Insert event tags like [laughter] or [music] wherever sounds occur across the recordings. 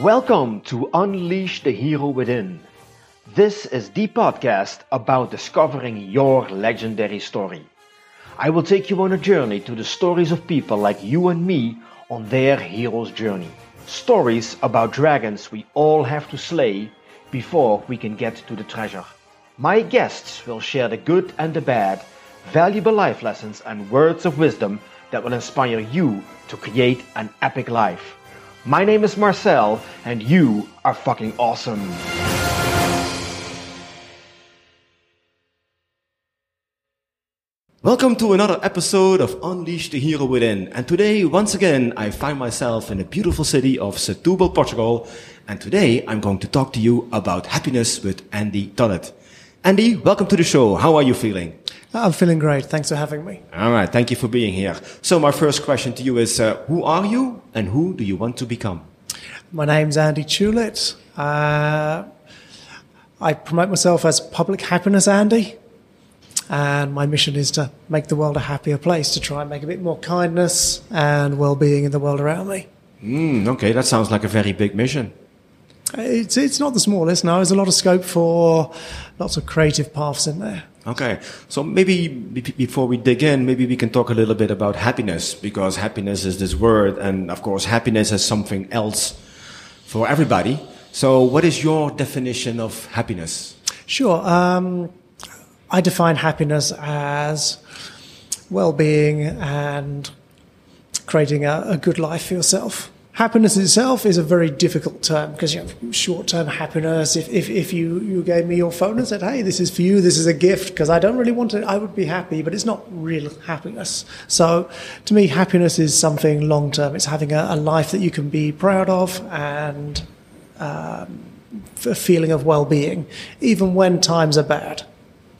Welcome to Unleash the Hero Within. This is the podcast about discovering your legendary story. I will take you on a journey to the stories of people like you and me on their hero's journey. Stories about dragons we all have to slay before we can get to the treasure. My guests will share the good and the bad, valuable life lessons and words of wisdom that will inspire you to create an epic life. My name is Marcel, and you are fucking awesome. Welcome to another episode of Unleash the Hero Within. And today, once again, I find myself in the beautiful city of Setúbal, Portugal. And today, I'm going to talk to you about happiness with Andy Tullett. Andy, welcome to the show. How are you feeling? I'm feeling great. Thanks for having me. All right. Thank you for being here. So my first question to you is, uh, who are you and who do you want to become? My name's Andy Tullett. Uh, I promote myself as Public Happiness Andy. And my mission is to make the world a happier place, to try and make a bit more kindness and well-being in the world around me. Mm, okay, that sounds like a very big mission. It's, it's not the smallest. No, there's a lot of scope for lots of creative paths in there. Okay, so maybe before we dig in, maybe we can talk a little bit about happiness because happiness is this word, and of course, happiness is something else for everybody. So, what is your definition of happiness? Sure. Um, I define happiness as well-being and creating a, a good life for yourself happiness itself is a very difficult term because you have short-term happiness. If, if, if you, you gave me your phone and said, hey, this is for you, this is a gift, because I don't really want it, I would be happy, but it's not real happiness. So to me, happiness is something long-term. It's having a, a life that you can be proud of and um, a feeling of well-being, even when times are bad.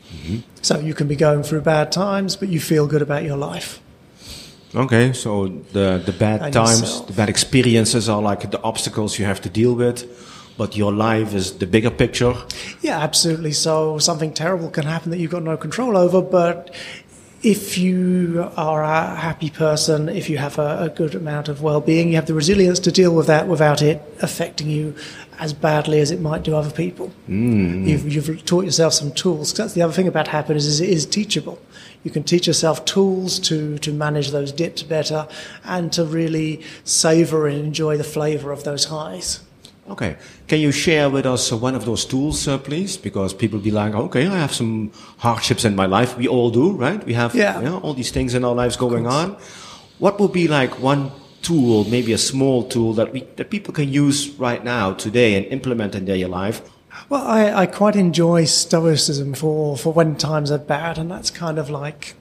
Mm-hmm. So you can be going through bad times, but you feel good about your life. Okay, so the the bad and times, yourself. the bad experiences are like the obstacles you have to deal with, but your life is the bigger picture. Yeah, absolutely. So something terrible can happen that you've got no control over, but if you are a happy person, if you have a, a good amount of well-being, you have the resilience to deal with that without it affecting you as badly as it might do other people. Mm. You've, you've taught yourself some tools. That's the other thing about happiness is it is teachable. You can teach yourself tools to, to manage those dips better and to really savor and enjoy the flavor of those highs. Okay. Can you share with us one of those tools, uh, please? Because people be like, okay, I have some hardships in my life. We all do, right? We have yeah. you know, all these things in our lives going on. What would be like one tool, maybe a small tool that we that people can use right now, today, and implement in their life well, I, I quite enjoy Stoicism for, for when times are bad, and that's kind of like,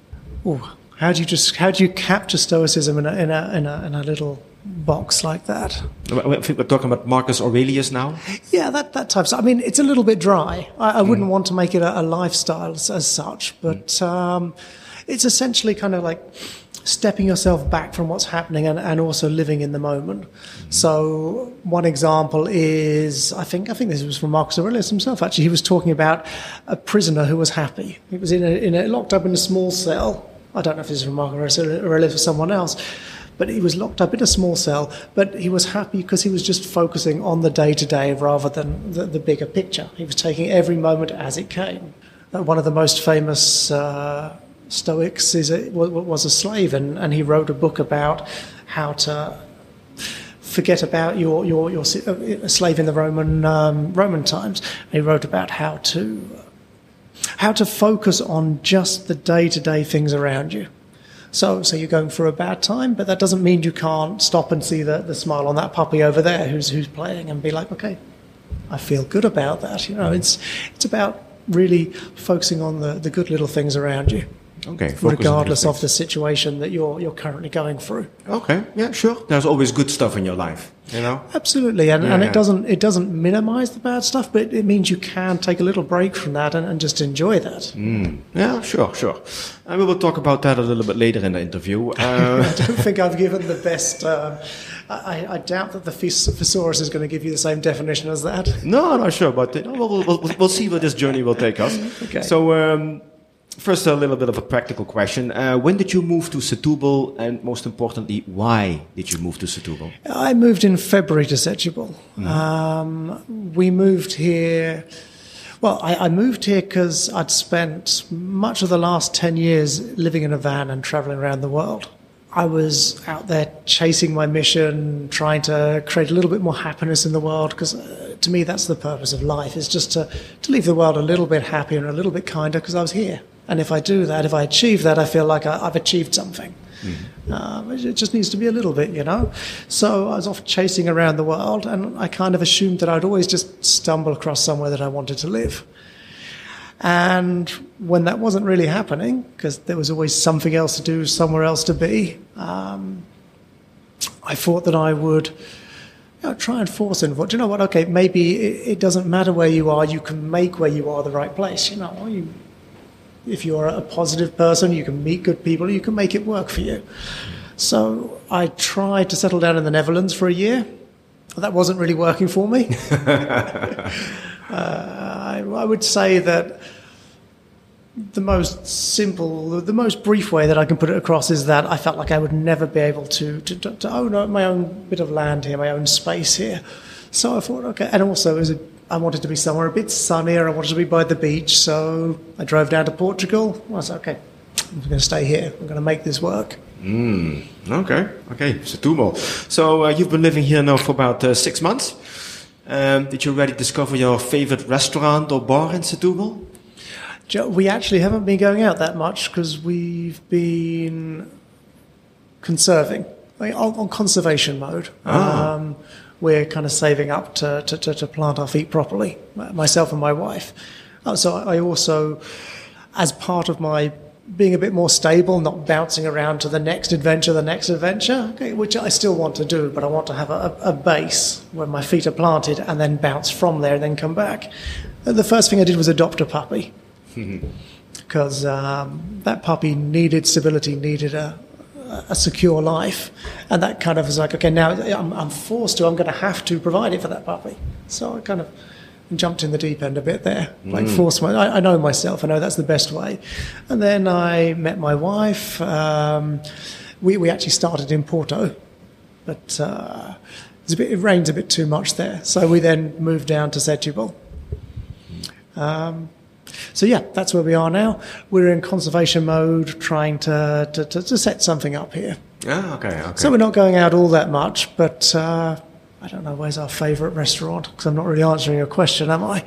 oh, how do you just how do you capture Stoicism in a in a in a, in a little box like that. I think we're talking about Marcus Aurelius now. Yeah, that that type. Of, I mean, it's a little bit dry. I, I wouldn't mm. want to make it a, a lifestyle as, as, such, but mm. um, it's essentially kind of like stepping yourself back from what's happening and, and also living in the moment. So one example is, I think, I think this was from Marcus Aurelius himself. Actually, he was talking about a prisoner who was happy. He was in a, in a, locked up in a small cell. I don't know if this is from Marcus Aurelius or someone else, but he was locked up in a small cell. But he was happy because he was just focusing on the day to day rather than the, the, bigger picture. He was taking every moment as it came. Uh, one of the most famous. Uh, Stoics is a, was a slave, and, and he wrote a book about how to forget about your your, your a slave in the Roman um, Roman times. He wrote about how to how to focus on just the day to day things around you. So, so you're going through a bad time, but that doesn't mean you can't stop and see the, the smile on that puppy over there who's who's playing and be like, okay, I feel good about that. You know, it's it's about really focusing on the, the good little things around you. Okay. Regardless of the situation that you're you're currently going through. Okay. Yeah. Sure. There's always good stuff in your life. You know. Absolutely, and, yeah, and it doesn't it doesn't minimize the bad stuff, but it means you can take a little break from that and, and just enjoy that. Mm. Yeah. Sure. Sure. And we will talk about that a little bit later in the interview. Uh, [laughs] I don't think I've given the best. Uh, I, I, doubt that the thesaurus is going to give you the same definition as that. No, I'm not sure, but we'll, we'll, we'll, see where this journey will take us. [laughs] okay. So. Um, first, a little bit of a practical question. Uh, when did you move to Setúbal, and most importantly, why did you move to Setúbal? I moved in February to Setúbal. Mm. Um, we moved here. Well, I, I moved here because I'd spent much of the last 10 years living in a van and traveling around the world. I was out there chasing my mission, trying to create a little bit more happiness in the world because uh, to me that's the purpose of life is just to, to leave the world a little bit happier and a little bit kinder because I was here. And if I do that, if I achieve that, I feel like I, have achieved something. Mm-hmm. Um, it just needs to be a little bit, you know. So I was off chasing around the world, and I kind of assumed that I'd always just stumble across somewhere that I wanted to live. And when that wasn't really happening, because there was always something else to do, somewhere else to be, um, I thought that I would you know, try and force it. Do you know what? Okay, maybe it, it, doesn't matter where you are. You can make where you are the right place. You know, you if you're a positive person, you can meet good people, you can make it work for you. So I tried to settle down in the Netherlands for a year. That wasn't really working for me. [laughs] uh, I, I, would say that the most simple, the most brief way that I can put it across is that I felt like I would never be able to, to, to own my own bit of land here, my own space here. So I thought, okay, and also it was a I wanted to be somewhere a bit sunnier. I wanted to be by the beach. So I drove down to Portugal. I was like, okay, I'm going to stay here. I'm going to make this work. Mm, okay, okay, Setúbal. So uh, you've been living here now for about uh, six months. Um, did you already discover your favorite restaurant or bar in Setúbal? We actually haven't been going out that much because we've been conserving, like on, on conservation mode. Ah. Um, we're kind of saving up to, to, to, to plant our feet properly, myself and my wife. Uh, so I also, as part of my being a bit more stable, not bouncing around to the next adventure, the next adventure, okay, which I still want to do, but I want to have a, a base where my feet are planted and then bounce from there and then come back. Uh, the first thing I did was adopt a puppy [laughs] because um, that puppy needed stability, needed a, a secure life. And that kind of was like, okay, now I'm, I'm forced to, I'm going to have to provide it for that puppy. So I kind of jumped in the deep end a bit there, like mm. forced my, I, I, know myself, I know that's the best way. And then I met my wife. Um, we, we actually started in Porto, but uh, a bit, it rains a bit too much there. So we then moved down to Setúbal. Um, so yeah, that's where we are now. We're in conservation mode, trying to to, to, to set something up here. Ah, okay, okay. So we're not going out all that much, but uh, I don't know where's our favourite restaurant because I'm not really answering your question, am I?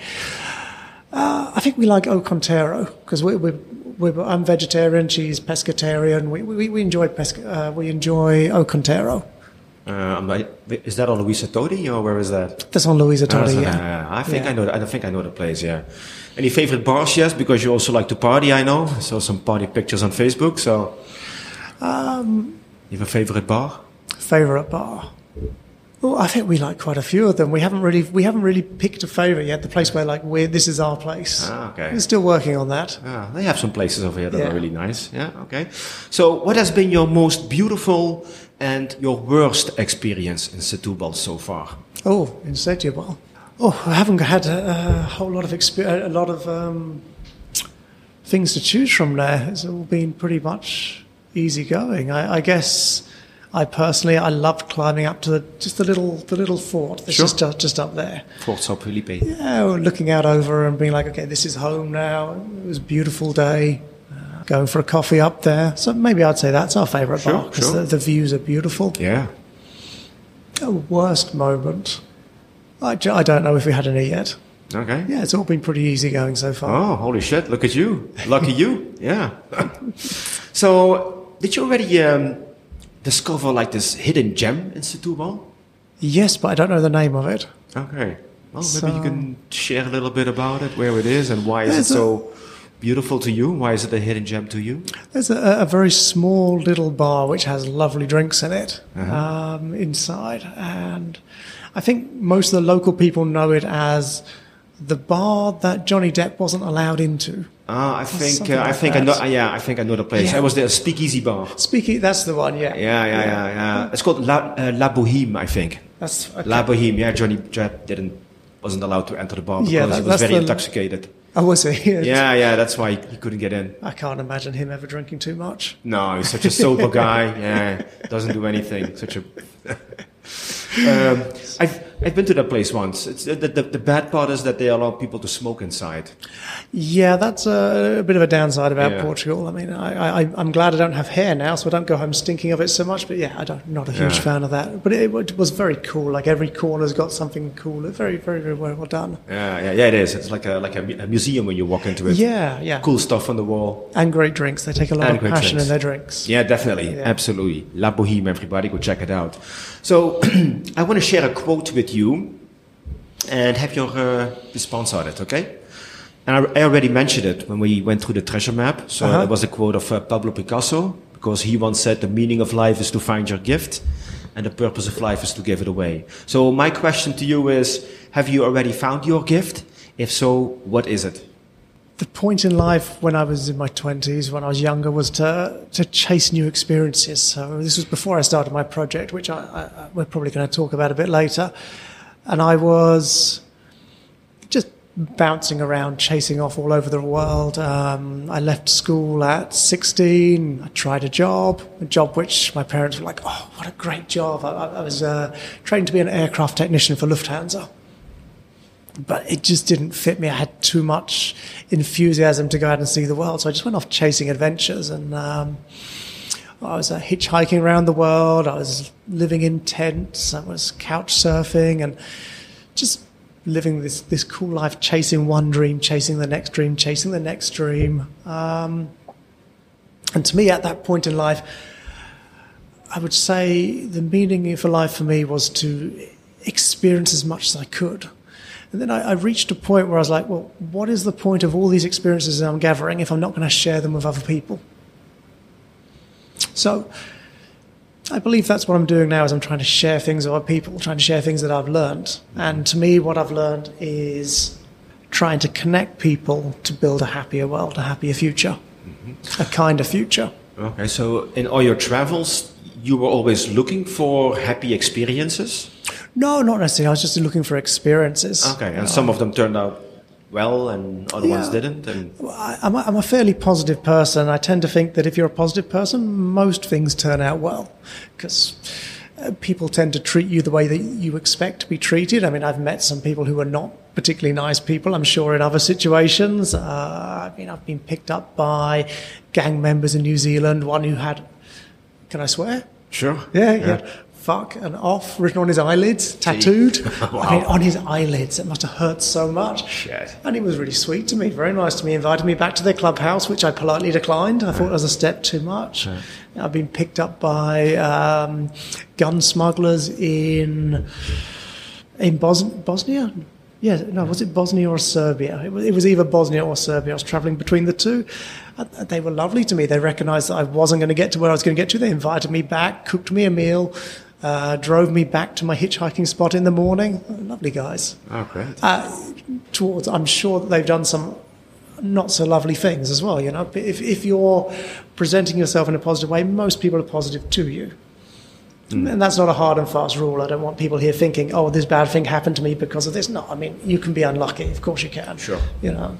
Uh, I think we like O Conteiro because we, we, we, I'm vegetarian, she's pescatarian. We, we, we enjoy pesca, uh, we enjoy O Uh, is that on Luisa Todi or where is that? That's on Luisa Todi. Oh, yeah. I think yeah. I know. I think I know the place. Yeah. Any favorite bars? Yes, because you also like to party. I know. I saw some party pictures on Facebook. So, um, you have a favorite bar? Favorite bar. Well, I think we like quite a few of them. We haven't really we haven't really picked a favorite yet. The place where like we this is our place. Ah, okay. We're still working on that. Ah, they have some places over here that yeah. are really nice. Yeah. Okay. So, what has been your most beautiful and your worst experience in Setúbal so far? Oh, in Setúbal. Oh, I haven't had a, a whole lot of experience, a lot of um, things to choose from there. It's all been pretty much easy going. I, I, guess I personally I loved climbing up to the, just the little the little fort that's sure. just uh, just up there. Fort Felipe. Yeah, looking out over and being like, okay, this is home now. It was a beautiful day. Going for a coffee up there. So maybe I'd say that's our favourite sure, bar because sure. the, the views are beautiful. Yeah. A worst moment. I, I don't know if we had any yet. Okay. Yeah, it's all been pretty easy going so far. Oh, holy shit! Look at you, lucky you. Yeah. [laughs] so, did you already um, discover like this hidden gem in Setúbal? Yes, but I don't know the name of it. Okay. Well, maybe so, you can share a little bit about it, where it is, and why is it so beautiful to you? Why is it a hidden gem to you? There's a, a very small little bar which has lovely drinks in it uh-huh. um, inside, and I think most of the local people know it as the bar that Johnny Depp wasn't allowed into. Ah, I think uh, like I think that. I know. Yeah, I think I know the place. Yeah. It was the Speakeasy Bar. Speakeasy, that's the one. Yeah. Yeah, yeah, yeah, yeah. It's called La, uh, La Boheme, I think. That's okay. La Boheme. Yeah, Johnny Depp didn't wasn't allowed to enter the bar because yeah, that, he was very intoxicated. Oh, was he? [laughs] Yeah, yeah. That's why he couldn't get in. I can't imagine him ever drinking too much. No, he's such a sober guy. Yeah, doesn't do anything. Such a. [laughs] um, I've I've been to that place once. It's, the, the, the bad part is that they allow people to smoke inside. Yeah, that's a, a bit of a downside about Yeah. Portugal. I mean, I, I, I'm glad I don't have hair now, so I don't go home stinking of it so much. But yeah, I don't, not a huge Yeah. fan of that. But it, it was very cool. Like every corner's got something cool. It's Very, very, very well done. Yeah, yeah, yeah. It is. It's like a like a, a museum when you walk into it. Yeah, yeah. Cool stuff on the wall. And great drinks. They take a lot And of passion drinks. in their drinks. Yeah, definitely. Yeah. Absolutely. La Boheme, everybody, go check it out. So, [clears throat] I want to share a quote with you and have your uh, response on it, okay? And I, I already mentioned it when we went through the treasure map. So, Uh-huh. it was a quote of uh, Pablo Picasso because he once said, The meaning of life is to find your gift, and the purpose of life is to give it away. So, my question to you is Have you already found your gift? If so, what is it? The point in life when I was in my 20s, when I was younger, was to, to chase new experiences. So this was before I started my project, which I, I, we're probably going to talk about a bit later. And I was just bouncing around, chasing off all over the world. Um, I left school at 16. I tried a job, a job which my parents were like, oh, what a great job. I, I was uh, trained to be an aircraft technician for Lufthansa but it just didn't fit me. I had too much enthusiasm to go out and see the world, so I just went off chasing adventures. And um, I was uh, hitchhiking around the world. I was living in tents. I was couch surfing and just living this this cool life, chasing one dream, chasing the next dream, chasing the next dream. Um, and to me, at that point in life, I would say the meaning for life for me was to experience as much as I could. And then I, I reached a point where I was like, well, what is the point of all these experiences that I'm gathering if I'm not going to share them with other people? So I believe that's what I'm doing now is I'm trying to share things with other people, trying to share things that I've learned. And to me, what I've learned is trying to connect people to build a happier world, a happier future, mm-hmm. a kinder future. Okay, so in all your travels, you were always looking for happy experiences? No, not necessarily. I was just looking for experiences. Okay, and some of them turned out well and other ones didn't. And I, I'm, a, I'm a fairly positive person. I tend to think that if you're a positive person, most things turn out well because uh, people tend to treat you the way that you expect to be treated. I mean, I've met some people who are not particularly nice people, I'm sure, in other situations. Uh, I mean, I've been picked up by gang members in New Zealand, one who had, can I swear? sure, Yeah, yeah. Fuck and off written on his eyelids, tattooed. [laughs] I mean, on his eyelids. It must have hurt so much. Shit. And he was really sweet to me, very nice to me. Invited me back to their clubhouse, which I politely declined. I thought it was a step too much. I've been picked up by um, gun smugglers in in Bos- Bosnia. Yeah, no, was it Bosnia or Serbia? It was, it was either Bosnia or Serbia. I was traveling between the two. They were lovely to me. They recognized that I wasn't going to get to where I was going to get to. They invited me back, cooked me a meal, uh, drove me back to my hitchhiking spot in the morning. Lovely guys. Oh, great. Uh, towards, I'm sure that they've done some not so lovely things as well. You know, if if you're presenting yourself in a positive way, most people are positive to you. And that's not a hard and fast rule. I don't want people here thinking, "Oh, this bad thing happened to me because of this." No, I mean you can be unlucky. Of course you can. Sure. You know,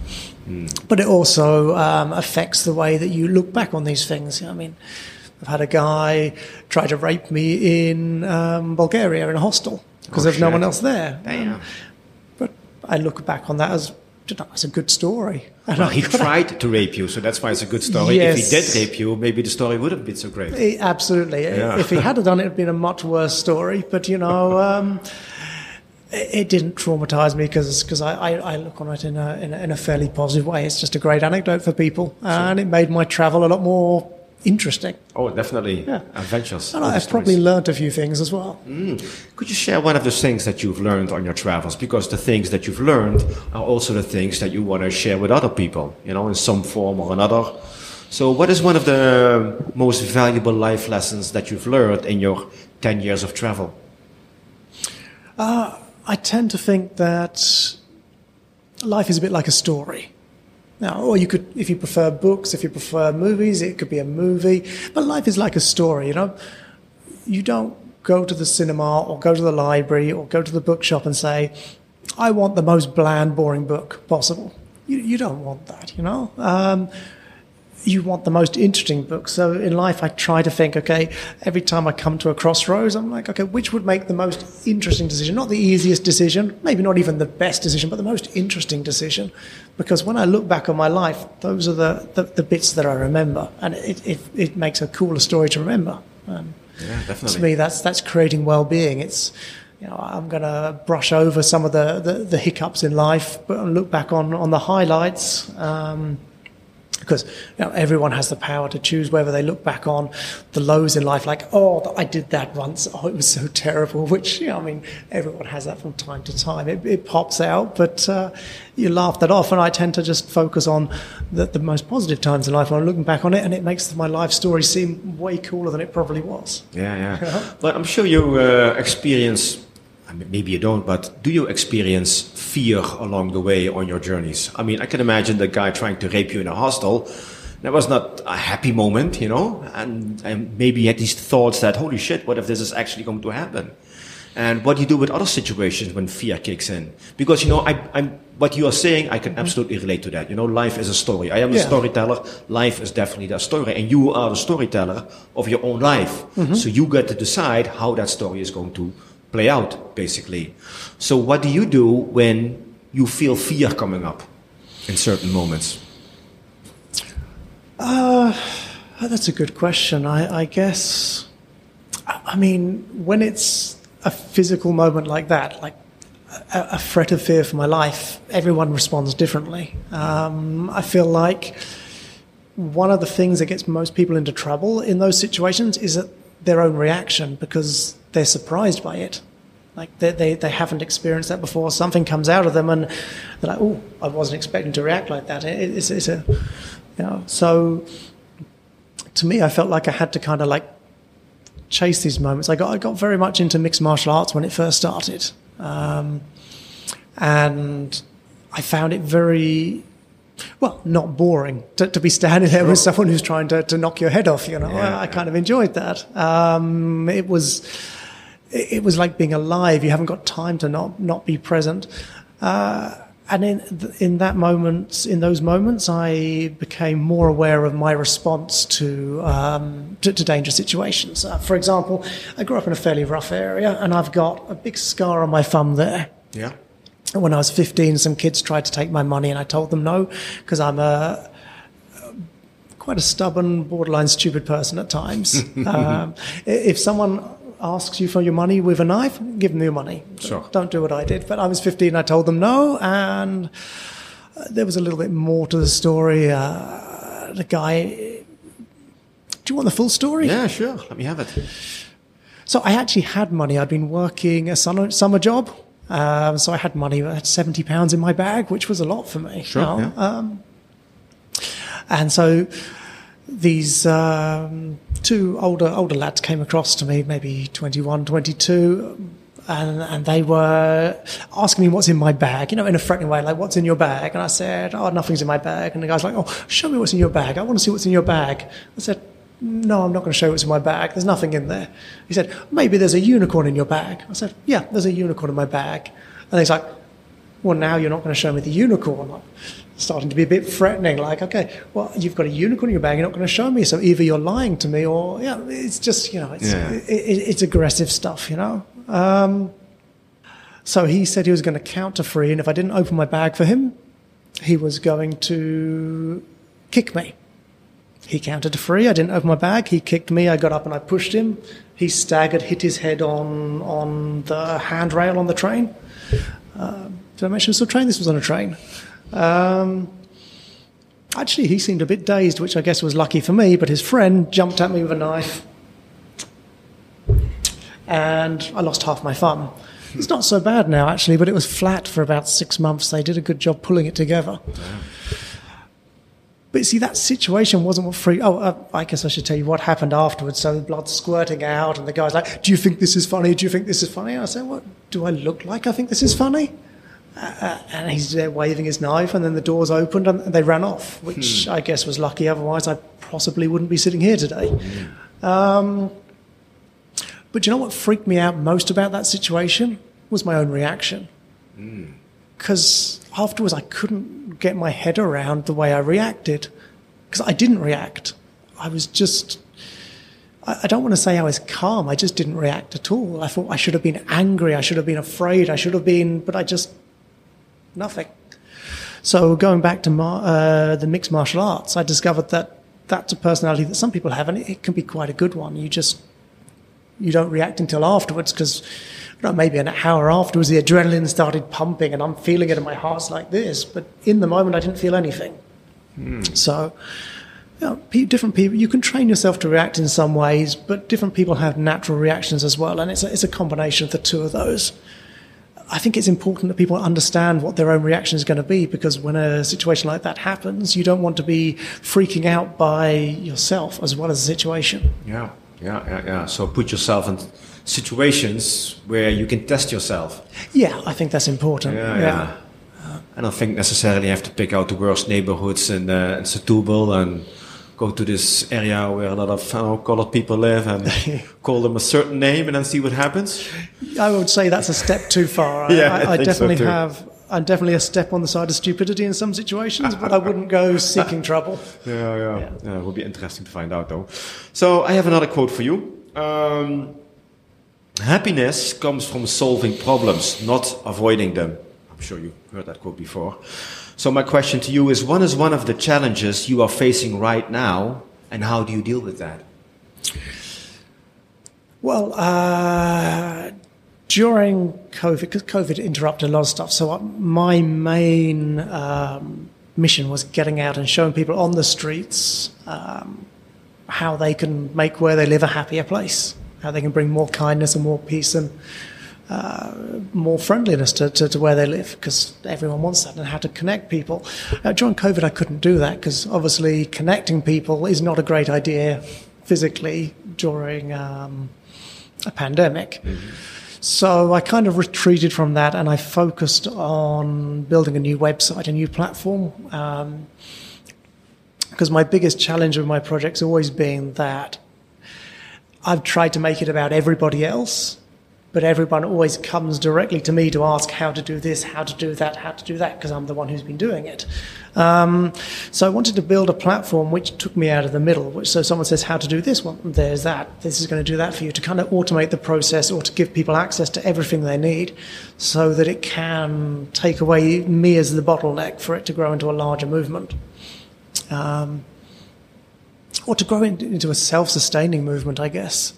but it also um, affects the way that you look back on these things. I mean, I've had a guy try to rape me in um, Bulgaria in a hostel because Oh, there's no one else there. Damn. But I look back on that as as a good story. And Well, he [laughs] tried to rape you, so that's why it's a good story. If he did rape you, maybe the story would have been so great. Eh, Absolutely. Yeah. If he had done it, it'd been a much worse story. But you know, [laughs] um, it, it didn't traumatize me because I, I, I look on it in a, in a in a fairly positive way. It's just a great anecdote for people, and it made my travel a lot more interesting. Oh, definitely. Yeah. Adventures. And I've probably learned a few things as well. Hmm. Could you share one of the things that you've learned on your travels? Because the things that you've learned are also the things that you want to share with other people, you know, in some form or another. So, what is one of the most valuable life lessons that you've learned in your 10 years of travel? Uh, I tend to think that life is a bit like a story. Now, or you could, if you prefer books, if you prefer movies, it could be a movie. But life is like a story, you know. You don't go to the cinema or go to the library or go to the bookshop and say, I want the most bland, boring book possible. you, you don't want that, you know. Um, you want the most interesting book. So in life, I try to think, okay, every time I come to a crossroads, I'm like, okay, which would make the most interesting decision? Not the easiest decision, maybe not even the best decision, but the most interesting decision. Because when I look back on my life, those are the, the, the bits that I remember. And it, it, it, makes a cooler story to remember. And yeah, definitely. To me, that's, that's creating well-being. It's, you know, I'm going to brush over some of the, the, the, hiccups in life, but look back on, on the highlights. Um, because you know, everyone has the power to choose whether they look back on the lows in life, like, oh, I did that once, oh, it was so terrible, [laughs] which, you know, I mean, everyone has that from time to time. It, it pops out, but uh, you laugh that off, and I tend to just focus on the, the most positive times in life when I'm looking back on it, and it makes my life story seem way cooler than it probably was. Yeah, yeah. [laughs] but I'm sure you uh, experience maybe you don't, but do you experience fear along the way on your journeys? I mean, I can imagine the guy trying to rape you in a hostel. That was not a happy moment, you know, and, and maybe you had these thoughts that, holy shit, what if this is actually going to happen? And what do you do with other situations when fear kicks in? Because, you know, I, am what you are saying, I can absolutely relate to that. You know, life is a story. I am yeah. a storyteller. Life is definitely a story. And you are the storyteller of your own life. Mm-hmm. So you get to decide how that story is going to play out, basically. So, what do you do when you feel fear coming up in certain moments? Uh, that's a good question. I, I guess, I mean, when it's a physical moment like that, like a, a threat of fear for my life, everyone responds differently. Um, I feel like one of the things that gets most people into trouble in those situations is that their own reaction because they're surprised by it. Like they, they, they haven't experienced that before. Something comes out of them and they're like, oh, I wasn't expecting to react like that. It, it's, it's a, you know, so to me, I felt like I had to kind of like chase these moments. I got, I got very much into mixed martial arts when it first started. Um, and I found it very well, not boring to, to be standing there sure. with someone who's trying to, to knock your head off. You know, yeah, I, I, kind of enjoyed that. Um, it was, it was like being alive. You haven't got time to not not be present. Uh, and in in that moment, in those moments, I became more aware of my response to um, to, to, dangerous situations. Uh, for example, I grew up in a fairly rough area, and I've got a big scar on my thumb there. Yeah. When I was 15, some kids tried to take my money, and I told them no because I'm a quite a stubborn, borderline stupid person at times. [laughs] um, if someone asks you for your money with a knife, give them your money. Sure. Don't do what I did. But I was 15, I told them no, and uh, there was a little bit more to the story. Uh, the guy. Do you want the full story? Yeah, sure. Let me have it. So I actually had money. I'd been working a summer, summer job. Um, so I had money. I had seventy pounds in my bag, which was a lot for me. Sure. You know? yeah. um, and so these um, two older older lads came across to me, maybe 21, 22, and, and they were asking me what's in my bag, you know, in a threatening way, like, what's in your bag? And I said, oh, nothing's in my bag. And the guy's like, oh, show me what's in your bag. I want to see what's in your bag. I said, no, I'm not going to show what's in my bag. There's nothing in there. He said, maybe there's a unicorn in your bag. I said, yeah, there's a unicorn in my bag. And he's like, well, now you're not going to show me the unicorn. Starting to be a bit threatening. Like, okay, well, you've got a unicorn in your bag. You're not going to show me. So either you're lying to me, or yeah, it's just you know, it's yeah. it, it, it's aggressive stuff, you know. Um, so he said he was going to count to three, and if I didn't open my bag for him, he was going to kick me. He counted to three. I didn't open my bag. He kicked me. I got up and I pushed him. He staggered, hit his head on on the handrail on the train. Um, did I mention this was a train? This was on a train. Um, actually, he seemed a bit dazed, which I guess was lucky for me, but his friend jumped at me with a knife. And I lost half my thumb. It's not so bad now, actually, but it was flat for about six months. They did a good job pulling it together. But see, that situation wasn't what freaked. Oh, uh, I guess I should tell you what happened afterwards. So the blood squirting out, and the guy's like, "Do you think this is funny? Do you think this is funny?" And I said, "What do I look like? I think this is funny." Uh, and he's there waving his knife, and then the doors opened and they ran off, which hmm. I guess was lucky. Otherwise, I possibly wouldn't be sitting here today. Hmm. Um, but you know what freaked me out most about that situation was my own reaction. Because hmm. afterwards, I couldn't get my head around the way I reacted because I didn't react. I was just, I, I don't want to say I was calm. I just didn't react at all. I thought I should have been angry. I should have been afraid. I should have been, but I just, nothing. So going back to mar- uh, the mixed martial arts, I discovered that that's a personality that some people have, and it, it can be quite a good one. You just you don't react until afterwards because know, maybe an hour afterwards the adrenaline started pumping and I'm feeling it in my heart's like this, but in the moment I didn't feel anything. Mm. So. You know, different people, you can train yourself to react in some ways, but different people have natural reactions as well. And it's a, it's a combination of the two of those. I think it's important that people understand what their own reaction is going to be because when a situation like that happens, you don't want to be freaking out by yourself as well as the situation. Yeah, yeah, yeah, yeah. So put yourself in situations where you can test yourself. Yeah, I think that's important. Yeah, yeah. yeah. I don't think necessarily you have to pick out the worst neighborhoods in, uh, in Setúbal and go to this area where a lot of uh, colored people live and [laughs] call them a certain name and then see what happens? I would say that's a step too far. [laughs] yeah, I, I, I definitely so have. I'm definitely a step on the side of stupidity in some situations, but I wouldn't go seeking trouble. [laughs] Yeah, yeah, yeah. yeah it would be interesting to find out, though. So I have another quote for you. Um, happiness comes from solving problems, not avoiding them. I'm sure you heard that quote before. So my question to you is, what is one of the challenges you are facing right now, and how do you deal with that? Well, uh, during COVID, because COVID interrupted a lot of stuff, so my main um, mission was getting out and showing people on the streets um, how they can make where they live a happier place, how they can bring more kindness and more peace and uh, more friendliness to, to, to, where they live because everyone wants that and how to connect people. Uh, during COVID, I couldn't do that because obviously connecting people is not a great idea physically during um, a pandemic. Mm-hmm. So I kind of retreated from that and I focused on building a new website, a new platform. because um, my biggest challenge with my project's always been that I've tried to make it about everybody else but everyone always comes directly to me to ask how to do this, how to do that, how to do that, because I'm the one who's been doing it. Um, so I wanted to build a platform which took me out of the middle. Which, so someone says how to do this, well, there's that. This is going to do that for you to kind of automate the process or to give people access to everything they need, so that it can take away me as the bottleneck for it to grow into a larger movement. Um, or to grow into a self-sustaining movement, I guess.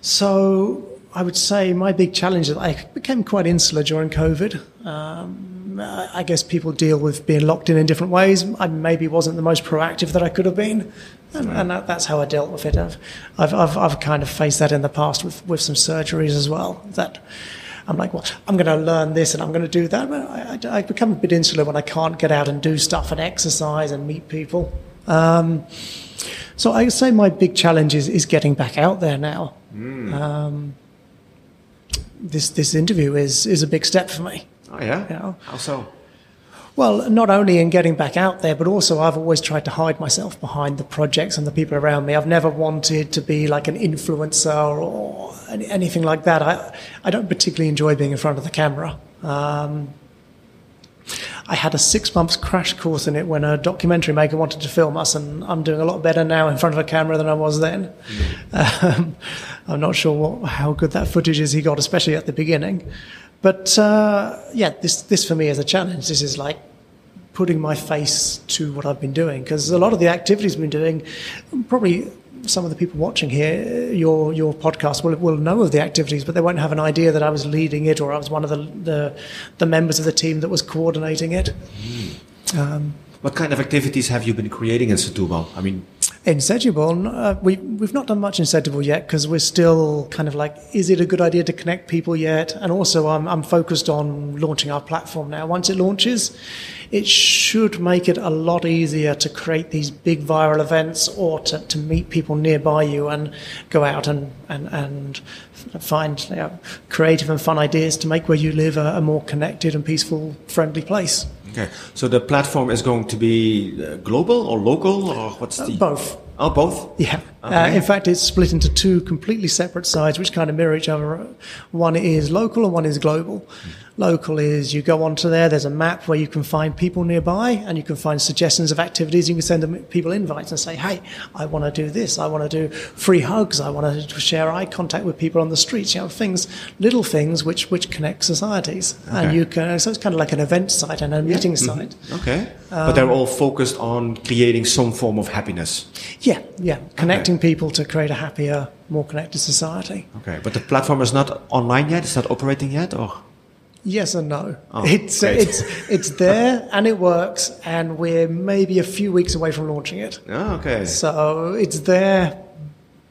So I would say my big challenge is I became quite insular during COVID. Um, I guess people deal with being locked in in different ways. I maybe wasn't the most proactive that I could have been, and, and that, that's how I dealt with it. I've, I've, I've, I've, kind of faced that in the past with, with some surgeries as well. That I'm like, well, I'm going to learn this and I'm going to do that. But I, I, I, become a bit insular when I can't get out and do stuff and exercise and meet people. Um, so I would say my big challenge is, is getting back out there now. Mm. Um, this this interview is is a big step for me. Oh yeah. How so? Well, not only in getting back out there, but also I've always tried to hide myself behind the projects and the people around me. I've never wanted to be like an influencer or anything like that. I I don't particularly enjoy being in front of the camera. Um, I had a six months crash course in it when a documentary maker wanted to film us, and I'm doing a lot better now in front of a camera than I was then. Mm. Um, I'm not sure what, how good that footage is he got, especially at the beginning. But uh, yeah, this this for me is a challenge. This is like putting my face to what I've been doing because a lot of the activities I've been doing, probably some of the people watching here, your your podcast will will know of the activities, but they won't have an idea that I was leading it or I was one of the the, the members of the team that was coordinating it. Mm. Um, what kind of activities have you been creating in Setúbal? I mean, in Setúbal, uh, we, we've not done much in Setúbal yet because we're still kind of like, is it a good idea to connect people yet? And also, I'm, I'm focused on launching our platform now. Once it launches, it should make it a lot easier to create these big viral events or to, to meet people nearby you and go out and, and, and find you know, creative and fun ideas to make where you live a, a more connected and peaceful, friendly place. Okay, so the platform is going to be uh, global or local, or what's the uh, both? Oh, both. Yeah. Uh, in fact, it's split into two completely separate sides, which kind of mirror each other. One is local and one is global. Local is you go onto there, there's a map where you can find people nearby and you can find suggestions of activities. You can send them people invites and say, hey, I want to do this. I want to do free hugs. I want to share eye contact with people on the streets. You know, things, little things which, which connect societies. Okay. And you can, so it's kind of like an event site and a meeting yeah. site. Mm-hmm. Okay. Um, but they're all focused on creating some form of happiness. Yeah, yeah. Connecting okay. people to create a happier, more connected society. Okay. But the platform is not online yet? It's not operating yet? Or? Yes and no. Oh, it's great. it's it's there and it works, and we're maybe a few weeks away from launching it. Oh, okay. So it's there,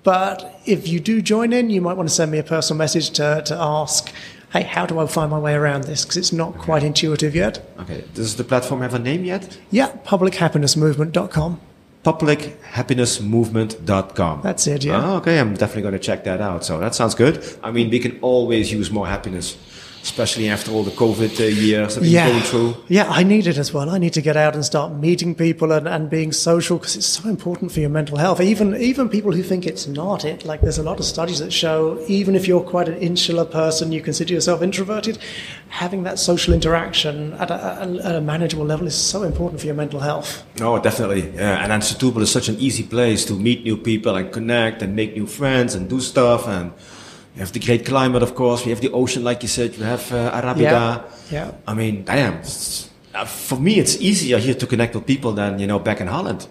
but if you do join in, you might want to send me a personal message to to ask. Hey, how do I find my way around this? Because it's not okay. quite intuitive yet. Okay. Does the platform have a name yet? Yeah, publichappinessmovement.com publichappinessmovement.com. That's it, yeah. Oh, okay, I'm definitely going to check that out. So that sounds good. I mean, we can always use more happiness especially after all the COVID uh, years that we've yeah. going through. Yeah, I need it as well. I need to get out and start meeting people and, and being social because it's so important for your mental health. Even even people who think it's not it, like there's a lot of studies that show even if you're quite an insular person, you consider yourself introverted, having that social interaction at a, at a manageable level is so important for your mental health. Oh, definitely. Yeah, and then Setúbal is such an easy place to meet new people and connect and make new friends and do stuff and you have the great climate, of course. We have the ocean, like you said. You have uh, Arrábida. Yeah. yeah. I mean, damn. Uh, for me, it's easier here to connect with people than you know back in Holland.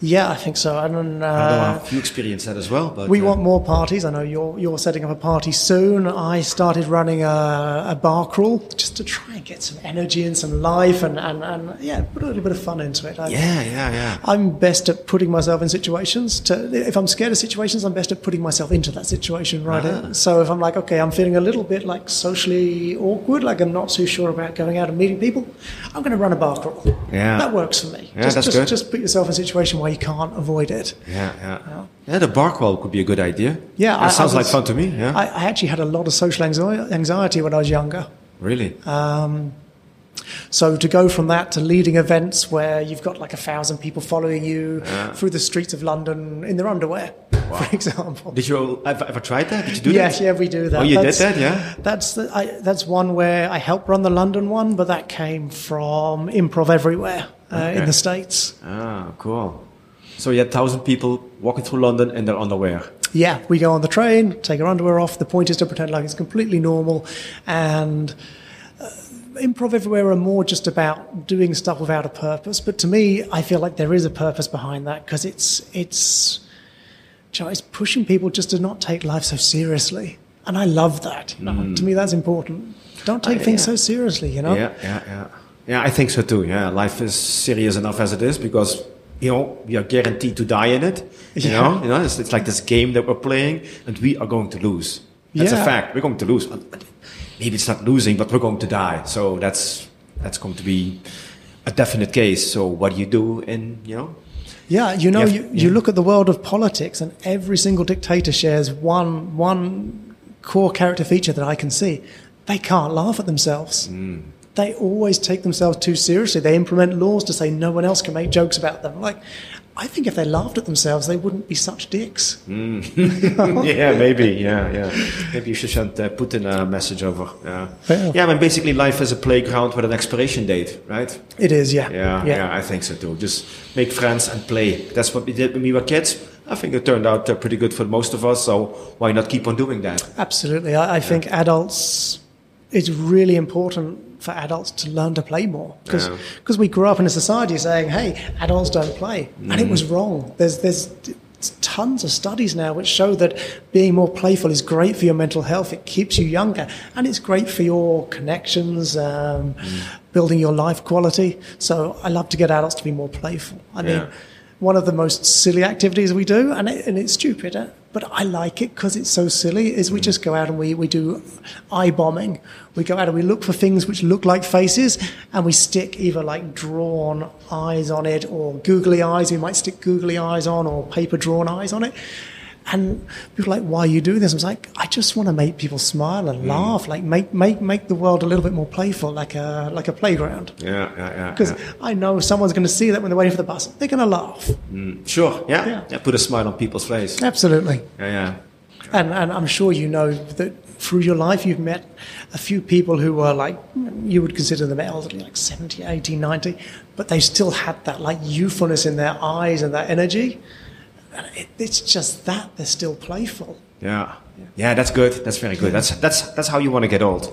Yeah, I think so. And uh, you experience that as well. But, we uh, want more parties. I know you're you're setting up a party soon. I started running a, a, bar crawl just to try and get some energy and some life and, and, and yeah, put a little bit of fun into it. I, yeah, yeah, yeah. I'm best at putting myself in situations. To if I'm scared of situations, I'm best at putting myself into that situation. Right. Uh-huh. So if I'm like, okay, I'm feeling a little bit like socially awkward, like I'm not too sure about going out and meeting people, I'm going to run a bar crawl. Yeah, that works for me. Yeah, just, that's just, good. just put yourself in a situation where you can't avoid it. Yeah, yeah. Yeah, yeah the bar crawl could be a good idea. Yeah. That I, sounds I was, like fun to me. Yeah. I, I, actually had a lot of social anxiety when I was younger. Really? Um, so to go from that to leading events where you've got like a thousand people following you yeah. through the streets of London in their underwear, wow. for example. Did you ever, ever try that? Did you do yes, that? yeah, we do that. Oh, you that's, did that, yeah. That's the, I, that's one where I helped run the London one, but that came from Improv Everywhere okay. in the states. Ah, cool. So you had thousand people walking through London in their underwear. Yeah, we go on the train, take our underwear off. The point is to pretend like it's completely normal, and uh, improv everywhere are more just about doing stuff without a purpose. But to me, I feel like there is a purpose behind that because it's it's it's pushing people just to not take life so seriously, and I love that. Mm. To me, that's important. Don't take uh, things yeah. so seriously, you know. Yeah, yeah, yeah. Yeah, I think so too. Yeah, life is serious enough as it is because you know, we are guaranteed to die in it. You yeah. know, you know, it's, it's, like this game that we're playing, and we are going to lose. That's yeah. a fact. We're going to lose. Maybe it's not losing, but we're going to die. So that's that's going to be a definite case. So what do you do in you know? Yeah, you know, you, have, you, you look at the world of politics, and every single dictator shares one one core character feature that I can see. They can't laugh at themselves. Mm they always take themselves too seriously. They implement laws to say no one else can make jokes about them. Like, I think if they laughed at themselves, they wouldn't be such dicks. Mm. [laughs] yeah, maybe. Yeah, yeah. Maybe you should send uh, Putin a message over. Yeah. yeah. Yeah, I mean, basically, life is a playground with an expiration date, right? It is, yeah. Yeah, yeah, yeah I think so too. Just make friends and play. That's what we did when we were kids. I think it turned out uh, pretty good for most of us. So why not keep on doing that? Absolutely. I, I think adults, it's really important for adults to learn to play more because because yeah. we grew up in a society saying, "Hey, adults don't play," mm. and it was wrong. There's there's tons of studies now which show that being more playful is great for your mental health. It keeps you younger, and it's great for your connections, um, mm. building your life quality. So I love to get adults to be more playful. I mean. One of the most silly activities we do, and, it, and it's stupid, uh, but I like it because it's so silly, is we just go out and we, we do eye bombing. We go out and we look for things which look like faces, and we stick either like drawn eyes on it or googly eyes. We might stick googly eyes on or paper drawn eyes on it. And people are like, why are you doing this? I was like, I just want to make people smile and mm. laugh, like make, make, make the world a little bit more playful, like a, like a playground. Yeah, yeah, yeah. Because yeah. I know someone's going to see that when they're waiting for the bus. They're going to laugh. Mm. Sure, yeah. Yeah. yeah. Put a smile on people's face. Absolutely. Yeah, yeah. And, and I'm sure you know that through your life you've met a few people who were like, you would consider them elderly, like 70, 80, 90, but they still had that like youthfulness in their eyes and that energy. And it, it's just that, they're still playful. Yeah. Yeah, that's good. That's very good. That's that's that's how you want to get old.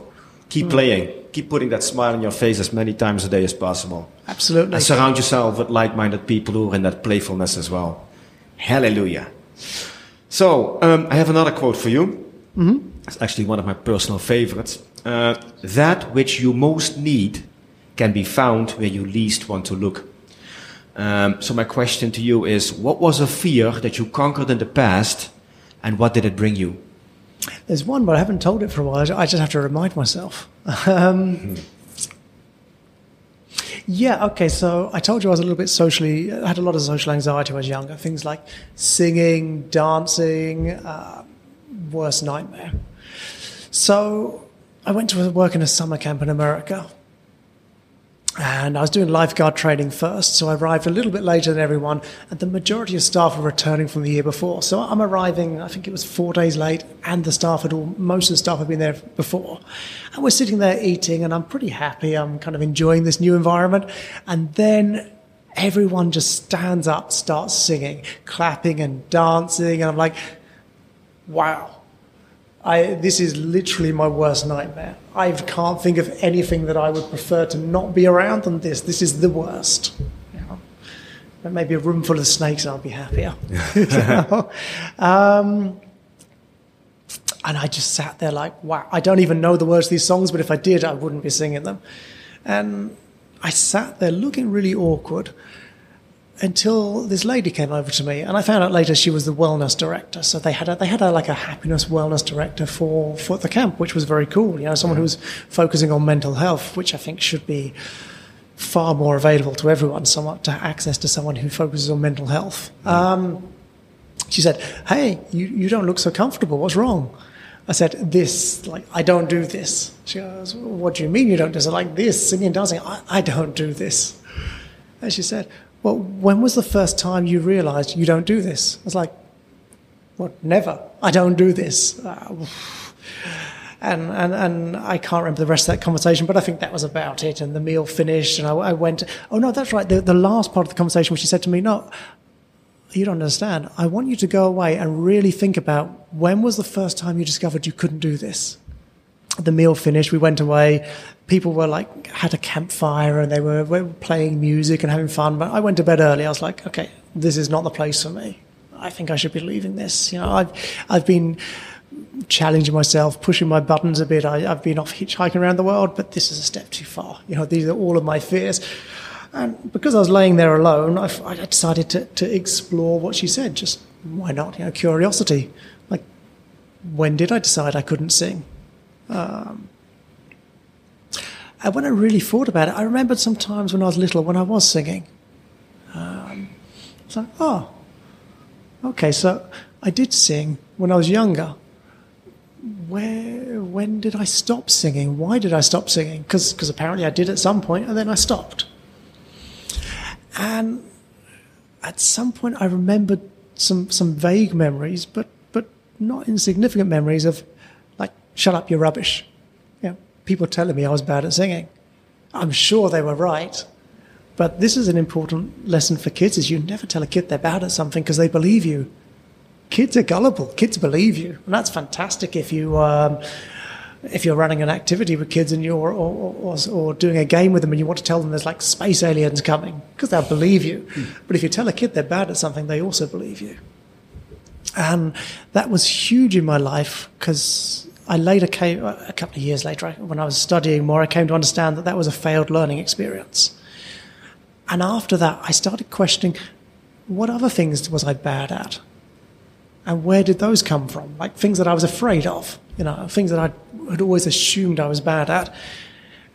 Keep playing. Keep putting that smile on your face as many times a day as possible. Absolutely. And surround yourself with like-minded people who are in that playfulness as well. Hallelujah. So um, I have another quote for you. Mm-hmm. It's actually one of my personal favorites. Uh, that which you most need can be found where you least want to look. Um, so my question to you is: What was a fear that you conquered in the past, and what did it bring you? There's one, but I haven't told it for a while. I just have to remind myself. [laughs] Um, yeah, okay. So I told you I was a little bit socially, I had a lot of social anxiety when I was younger. Things like singing, dancing, uh, worst nightmare. So I went to work in a summer camp in America. And I was doing lifeguard training first, so I arrived a little bit later than everyone, and the majority of staff were returning from the year before. So I'm arriving, I think it was four days late, and the staff had all, most of the staff had been there before. And we're sitting there eating, and I'm pretty happy. I'm kind of enjoying this new environment. And then everyone just stands up, starts singing, clapping, and dancing, and I'm like, wow. I, this is literally my worst nightmare. I can't think of anything that I would prefer to not be around than this. This is the worst. You know? But maybe a room full of snakes, I'll be happier. [laughs] You know? um, and I just sat there like, wow, I don't even know the words of these songs, but if I did, I wouldn't be singing them. And I sat there looking really awkward until this lady came over to me, and I found out later she was the wellness director. So they had a, they had a, like a happiness wellness director for for the camp, which was very cool. You know, someone who was focusing on mental health, which I think should be far more available to everyone. Somewhat to access to someone who focuses on mental health. Um, she said, "Hey, you you don't look so comfortable. What's wrong?" I said, "This, like, I don't do this." She goes, "What do you mean you don't do this?" Like this, singing dancing. I, I don't do this. And she said, well, when was the first time you realized you don't do this? I was like, what? Never. I don't do this. [sighs] And, and, and I can't remember the rest of that conversation, but I think that was about it. And the meal finished, and I, I went, oh, no, that's right. The, the last part of the conversation, where she said to me, no, you don't understand. I want you to go away and really think about when was the first time you discovered you couldn't do this? The meal finished, we went away, people were like had a campfire and they were, were, playing music and having fun. But I went to bed early. I was like, okay, this is not the place for me. I think I should be leaving this. You know, I've I've been challenging myself, pushing my buttons a bit. I, have been off hitchhiking around the world, but this is a step too far. You know, these are all of my fears. And because I was laying there alone, I, I decided to, to explore what she said. Just why not? You know, curiosity. Like, when did I decide I couldn't sing? Um, and when I really thought about it, I remembered some times when I was little when I was singing. Um, it's like, oh, okay, so I did sing when I was younger. Where, when did I stop singing? Why did I stop singing? Because apparently I did at some point and then I stopped. And at some point I remembered some, some vague memories, but, but not insignificant memories of, shut up, you're rubbish people telling me I was bad at singing. I'm sure they were right. But this is an important lesson for kids is you never tell a kid they're bad at something because they believe you. Kids are gullible. Kids believe you. And that's fantastic if you um, if you're running an activity with kids and you're or, or, or, doing a game with them and you want to tell them there's like space aliens coming because they'll believe you. Mm. But if you tell a kid they're bad at something, they also believe you. And that was huge in my life because I later came, a couple of years later, when I was studying more, I came to understand that that was a failed learning experience. And after that, I started questioning what other things was I bad at? And where did those come from? Like things that I was afraid of, you know, things that I had always assumed I was bad at.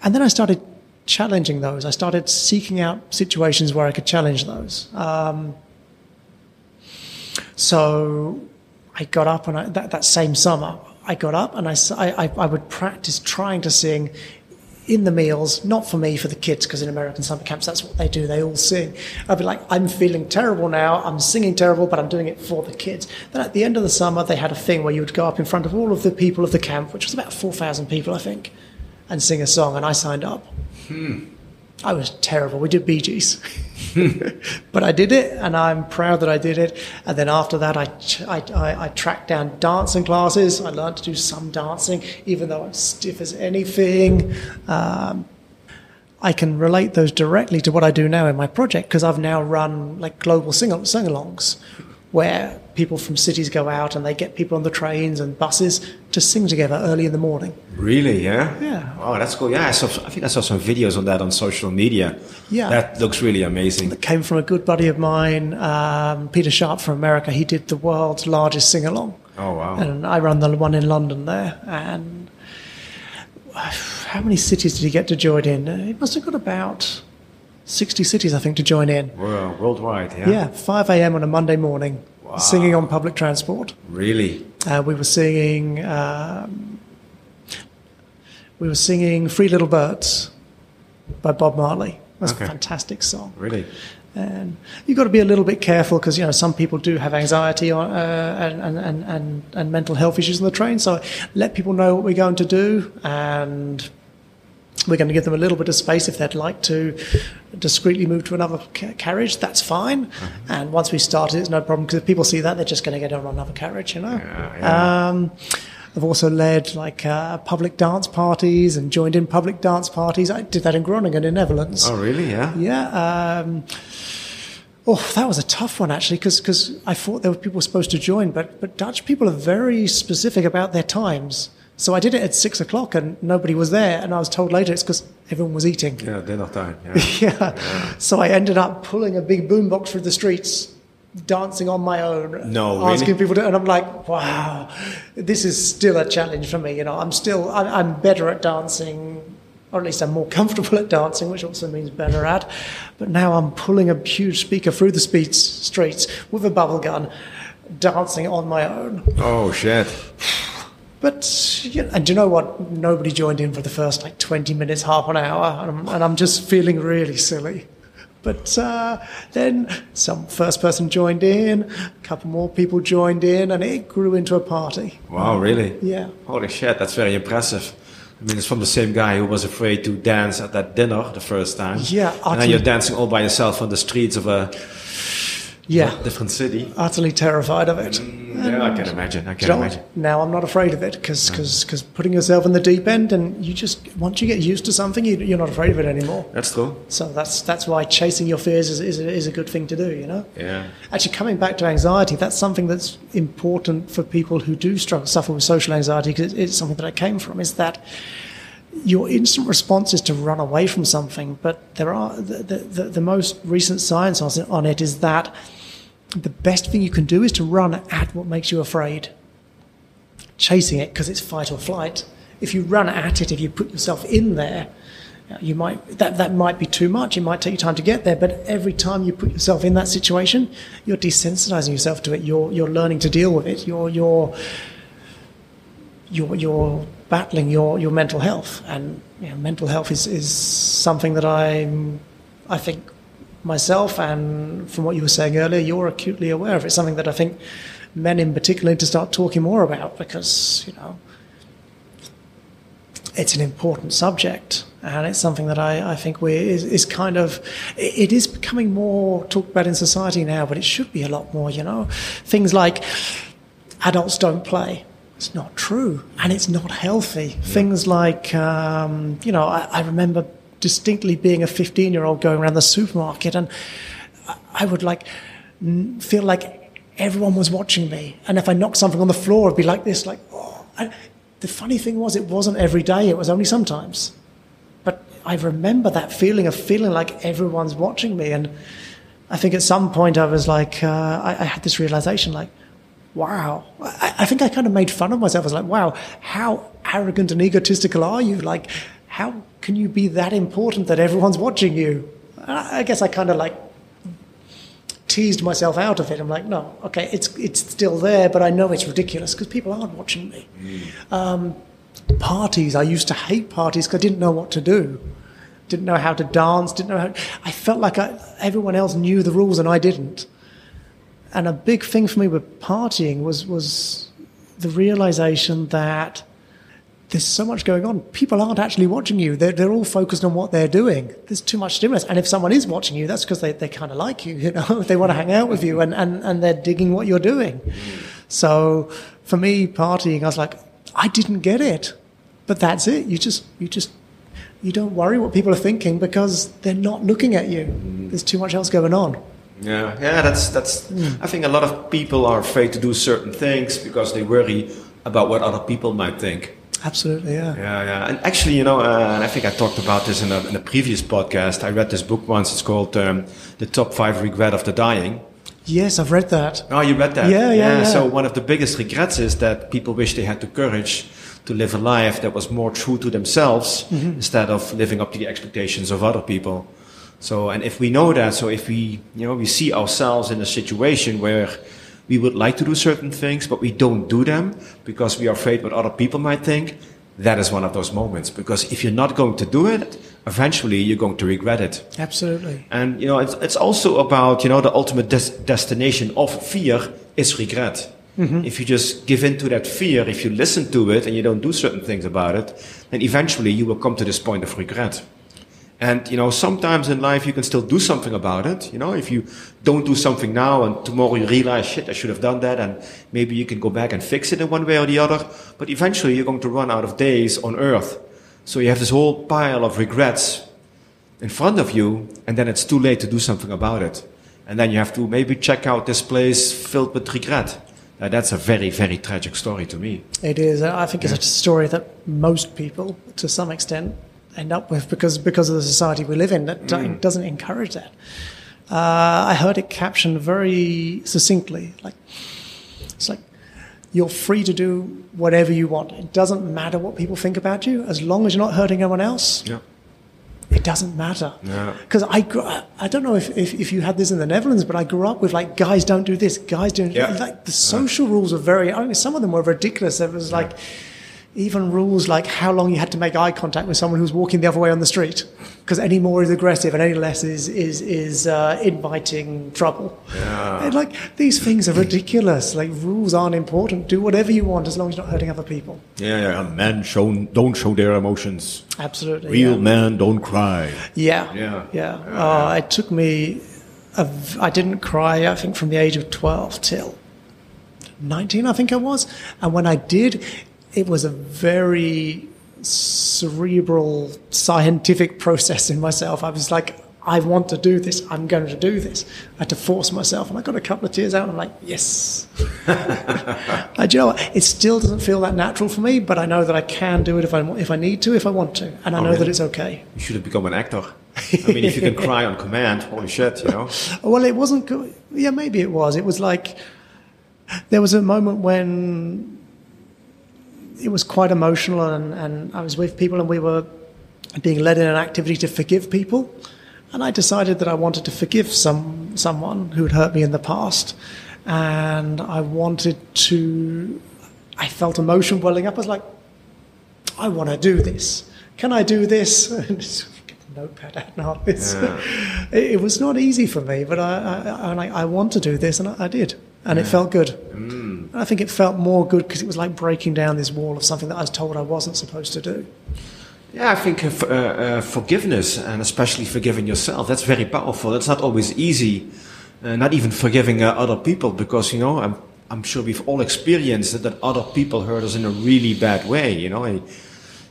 And then I started challenging those. I started seeking out situations where I could challenge those. Um, so I got up and I, that, that same summer, I got up and I, I, I would practice trying to sing in the meals, not for me, for the kids, because in American summer camps, that's what they do. They all sing. I'd be like, I'm feeling terrible now. I'm singing terrible, but I'm doing it for the kids. Then at the end of the summer, they had a thing where you would go up in front of all of the people of the camp, which was about 4,000 people, I think, and sing a song. And I signed up. Hmm. I was terrible. We did Bee Gees. [laughs] but I did it, and I'm proud that I did it. And then after that, I, I, I, I, tracked down dancing classes. I learned to do some dancing, even though I'm stiff as anything. Um, I can relate those directly to what I do now in my project because I've now run like global sing alongs where people from cities go out and they get people on the trains and buses to sing together early in the morning. Really? Yeah. Yeah. Oh, that's cool. Yeah, I, saw, I think I saw some videos on that on social media. Yeah. That looks really amazing. That came from a good buddy of mine, um, Peter Sharp from America. He did the world's largest sing along. Oh wow! And I run the one in London there, and how many cities did he get to join in? He must have got about 60 cities, I think, to join in. Well, worldwide, yeah. Yeah, 5 a.m. on a Monday morning, wow. singing on public transport. Really? Uh, we were singing. Um, we were singing "Three Little Birds" by Bob Marley. That's okay. a fantastic song. Really. And you've got to be a little bit careful because you know some people do have anxiety or, uh, and, and, and, and mental health issues on the train. So let people know what we're going to do and we're going to give them a little bit of space if they'd like to discreetly move to another ca- carriage. That's fine. Mm-hmm. And once we start it, it's no problem because if people see that, they're just going to get on another carriage, you know. Yeah, yeah. Um, I've also led like uh, public dance parties and joined in public dance parties. I did that in Groningen in Netherlands. Oh, really? Yeah. Yeah. Um, oh, that was a tough one actually because I thought there were people supposed to join, but but Dutch people are very specific about their times. So I did it at six o'clock and nobody was there. And I was told later it's because everyone was eating. Yeah, dinner time. Yeah. [laughs] yeah. yeah. So I ended up pulling a big boombox through the streets, dancing on my own. No, asking really? people to, and I'm like, wow, this is still a challenge for me. You know, I'm still, I'm, I'm better at dancing, or at least I'm more [laughs] comfortable at dancing, which also means better at. But now I'm pulling a huge speaker through the streets with a bubble gun, dancing on my own. Oh shit. But you know, and do you know what? Nobody joined in for the first like twenty minutes, half an hour, and I'm, and I'm just feeling really silly. But uh, then some first person joined in, a couple more people joined in, and it grew into a party. Wow, really? Yeah. Holy shit, that's very impressive. I mean, it's from the same guy who was afraid to dance at that dinner the first time. Yeah, and then you're dancing all by yourself on the streets of a yeah, different city. Utterly terrified of it. Mm, yeah, I can imagine. I can imagine. Now I'm not afraid of it because because because putting yourself in the deep end and you just once you get used to something, you, are not afraid of it anymore. That's true. So that's that's why chasing your fears is, is, is a good thing to do. You know. Yeah. Actually, coming back to anxiety, that's something that's important for people who do struggle suffer with social anxiety because it's something that I came from. Is that your instant response is to run away from something, but there are the, the, the most recent science on it is that the best thing you can do is to run at what makes you afraid. Chasing it because it's fight or flight. If you run at it, if you put yourself in there, you might that that might be too much. It might take you time to get there, but every time you put yourself in that situation, you're desensitizing yourself to it. You're you're learning to deal with it. You're you're you're, you're battling your, your mental health, and you know, mental health is, is something that I'm I think myself, and from what you were saying earlier, you're acutely aware of. It's something that I think men in particular need to start talking more about because, you know, it's an important subject and it's something that I, I think we is, is kind of it is becoming more talked about in society now, but it should be a lot more. You know, things like adults don't play. It's not true, and it's not healthy. Yeah. Things like um, you know, I, I remember distinctly being a 15 year old going around the supermarket and I would like feel like everyone was watching me. And if I knocked something on the floor, it'd be like this, like, oh. And the funny thing was, it wasn't every day, it was only sometimes. But I remember that feeling of feeling like everyone's watching me. And I think at some point I was like, uh, I, I, had this realization, like, wow. I, I think I kind of made fun of myself. I was like, wow, how arrogant and egotistical are you? Like, how can you be that important that everyone's watching you? I guess I kind of like teased myself out of it. I'm like, no, okay, it's it's still there, but I know it's ridiculous because people aren't watching me. Mm. Um, parties, I used to hate parties because I didn't know what to do, didn't know how to dance, didn't know how. I felt like I, everyone else knew the rules and I didn't. And a big thing for me with partying was was the realization that there's so much going on. People aren't actually watching you. They're, they're all focused on what they're doing. There's too much stimulus. And if someone is watching you, that's because they, they kind of like you, you [laughs] know, they want to hang out with you and, and, and they're digging what you're doing. So for me, partying, I was like, I didn't get it, but that's it. You just, you just, you don't worry what people are thinking because they're not looking at you. There's too much else going on. Yeah, yeah, that's that's. I think a lot of people are afraid to do certain things because they worry about what other people might think. Absolutely, yeah. Yeah, yeah. And actually, you know, uh, and I think I talked about this in a, in a, previous podcast. I read this book once. It's called um, "The Top Five Regret of the Dying." Yes, I've read that. Oh, you read that? Yeah, yeah, yeah. yeah. So one of the biggest regrets is that people wish they had the courage to live a life that was more true to themselves mm-hmm. instead of living up to the expectations of other people. So, and if we know that, so if we, you know, we see ourselves in a situation where we would like to do certain things, but we don't do them because we are afraid what other people might think. That is one of those moments because if you're not going to do it, eventually you're going to regret it. Absolutely. And you know, it's, it's also about you know the ultimate des- destination of fear is regret. Mm-hmm. If you just give in to that fear, if you listen to it and you don't do certain things about it, then eventually you will come to this point of regret. And, you know, sometimes in life you can still do something about it. You know, if you don't do something now and tomorrow you realize, shit, I should have done that. And maybe you can go back and fix it in one way or the other. But eventually you're going to run out of days on earth. So you have this whole pile of regrets in front of you. And then it's too late to do something about it. And then you have to maybe check out this place filled with regret. Uh, that's a very, very tragic story to me. It is. I think it's a story that most people, to some extent, end up with because because of the society we live in that mm. doesn't encourage that. Uh, I heard it captioned very succinctly, like it's like you're free to do whatever you want. It doesn't matter what people think about you as long as you're not hurting anyone else. Yeah. It doesn't matter. Because I, I don't know if, if, if, you had this in the Netherlands, but I grew up with like, guys don't do this, guys don't, yeah. like the social yeah. rules are very, I mean, some of them were ridiculous. It was like, even rules like how long you had to make eye contact with someone who's walking the other way on the street, because any more is aggressive and any less is is is uh, inviting trouble. Yeah. And like these things are ridiculous. Like rules aren't important. Do whatever you want as long as you're not hurting other people. Yeah, yeah. Men show don't show their emotions. Absolutely. Real yeah. men don't cry. Yeah. Yeah. Yeah. Uh, it took me. I didn't cry. I think from the age of twelve till. 19, I think I was. And when I did, it was a very cerebral scientific process in myself. I was like, I want to do this. I'm going to do this. I had to force myself, and I got a couple of tears out. And I'm like, yes. [laughs] I, do you know what? It still doesn't feel that natural for me, but I know that I can do it if I if I need to, if I want to, and I oh, know that it's okay. You should have become an actor. I mean, if you can [laughs] cry on command, holy shit, you know. [laughs] Well, it wasn't. Yeah, maybe it was. It was like there was a moment when it was quite emotional, and, and I was with people, and we were being led in an activity to forgive people. And I decided that I wanted to forgive some someone who had hurt me in the past, and I wanted to. I felt emotion welling up. I was like, I want to do this. Can I do this? [laughs] Get the notepad out now. Yeah. [laughs] It, it, was not easy for me, but I, I, I, want to do this, and I, I did, and yeah. it felt good. Mm. And I think it felt more good because it was like breaking down this wall of something that I was told I wasn't supposed to do. Yeah, I think uh, uh, forgiveness, and especially forgiving yourself, that's very powerful. It's not always easy, uh, not even forgiving uh, other people, because, you know, I'm, I'm sure we've all experienced that, that other people hurt us in a really bad way, you know.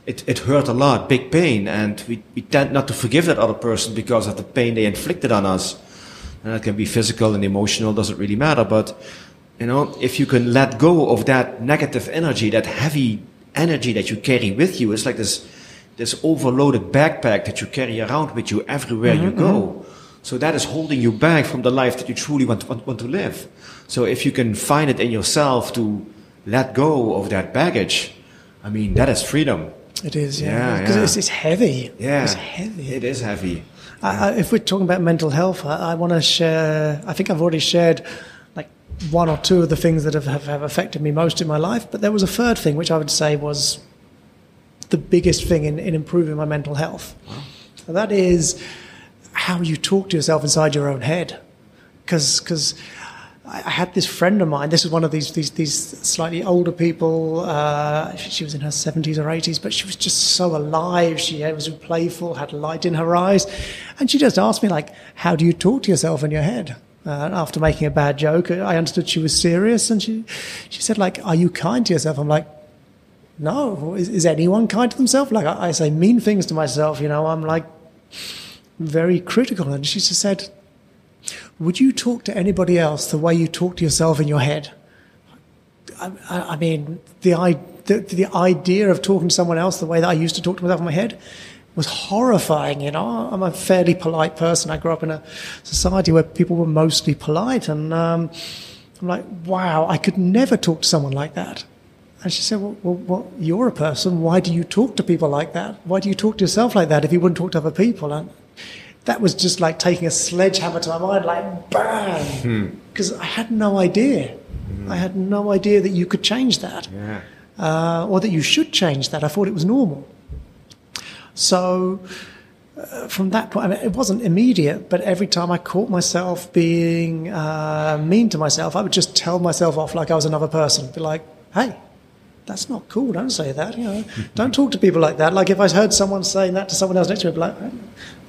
It, it hurt a lot, big pain, and we, we tend not to forgive that other person because of the pain they inflicted on us. And that can be physical and emotional, doesn't really matter, but you know, if you can let go of that negative energy, that heavy energy that you carry with you, it's like this, this overloaded backpack that you carry around with you everywhere mm-hmm, you go. Mm-hmm. So that is holding you back from the life that you truly want, want, want to live. So if you can find it in yourself to let go of that baggage, I mean, that is freedom. It is, yeah. Because yeah, yeah. it's, it's, heavy. Yeah. It's heavy. It is heavy. Uh, if we're talking about mental health, I, I want to share. I think I've already shared one or two of the things that have, have, have affected me most in my life. But there was a third thing which I would say was the biggest thing in, in improving my mental health. Wow. And that is how you talk to yourself inside your own head. Because I had this friend of mine. This is one of these these, these slightly older people. Uh, she was in her seventies or eighties, but she was just so alive. She was playful, had light in her eyes, and she just asked me like, "How do you talk to yourself in your head?" Uh, after making a bad joke, I understood she was serious, and she she said like, "Are you kind to yourself?" I'm like, "No. Is, is anyone kind to themselves?" Like I, I say mean things to myself. You know, I'm like very critical, and she just said would you talk to anybody else the way you talk to yourself in your head? I, I mean, the, the, the idea of talking to someone else the way that I used to talk to myself in my head was horrifying. You know, I'm a fairly polite person. I grew up in a society where people were mostly polite, and um, I'm like, wow, I could never talk to someone like that. And she said, well, well, well, you're a person. Why do you talk to people like that? Why do you talk to yourself like that if you wouldn't talk to other people? And that was just like taking a sledgehammer to my mind, like bang, because hmm. I had no idea. Mm. I had no idea that you could change that, yeah. uh, or that you should change that. I thought it was normal. So. Uh, from that point, I mean, it wasn't immediate, but every time I caught myself being uh, mean to myself, I would just tell myself off like I was another person. Be like, "Hey, that's not cool. Don't say that. You know, [laughs] don't talk to people like that. Like if I heard someone saying that to someone else next to me, I'd be like,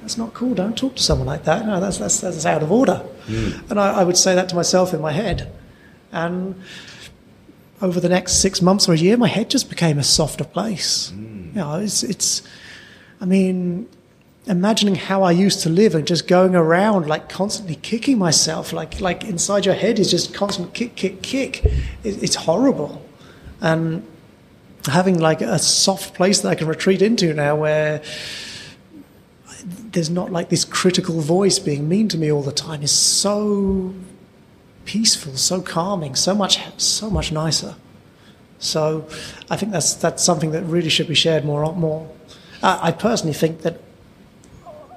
that's not cool. Don't talk to someone like that. No, that's, that's, that's out of order. Mm. And I, I, would say that to myself in my head. And over the next six months or a year, my head just became a softer place. Mm. You know, it's, it's, I mean, imagining how I used to live and just going around like constantly kicking myself, like, like inside your head is just constant kick, kick, kick. It, it's horrible. And having like a soft place that I can retreat into now where, there's not like this critical voice being mean to me all the time is so peaceful, so calming, so much so much nicer. So I think that's that's something that really should be shared more more. Uh, I personally think that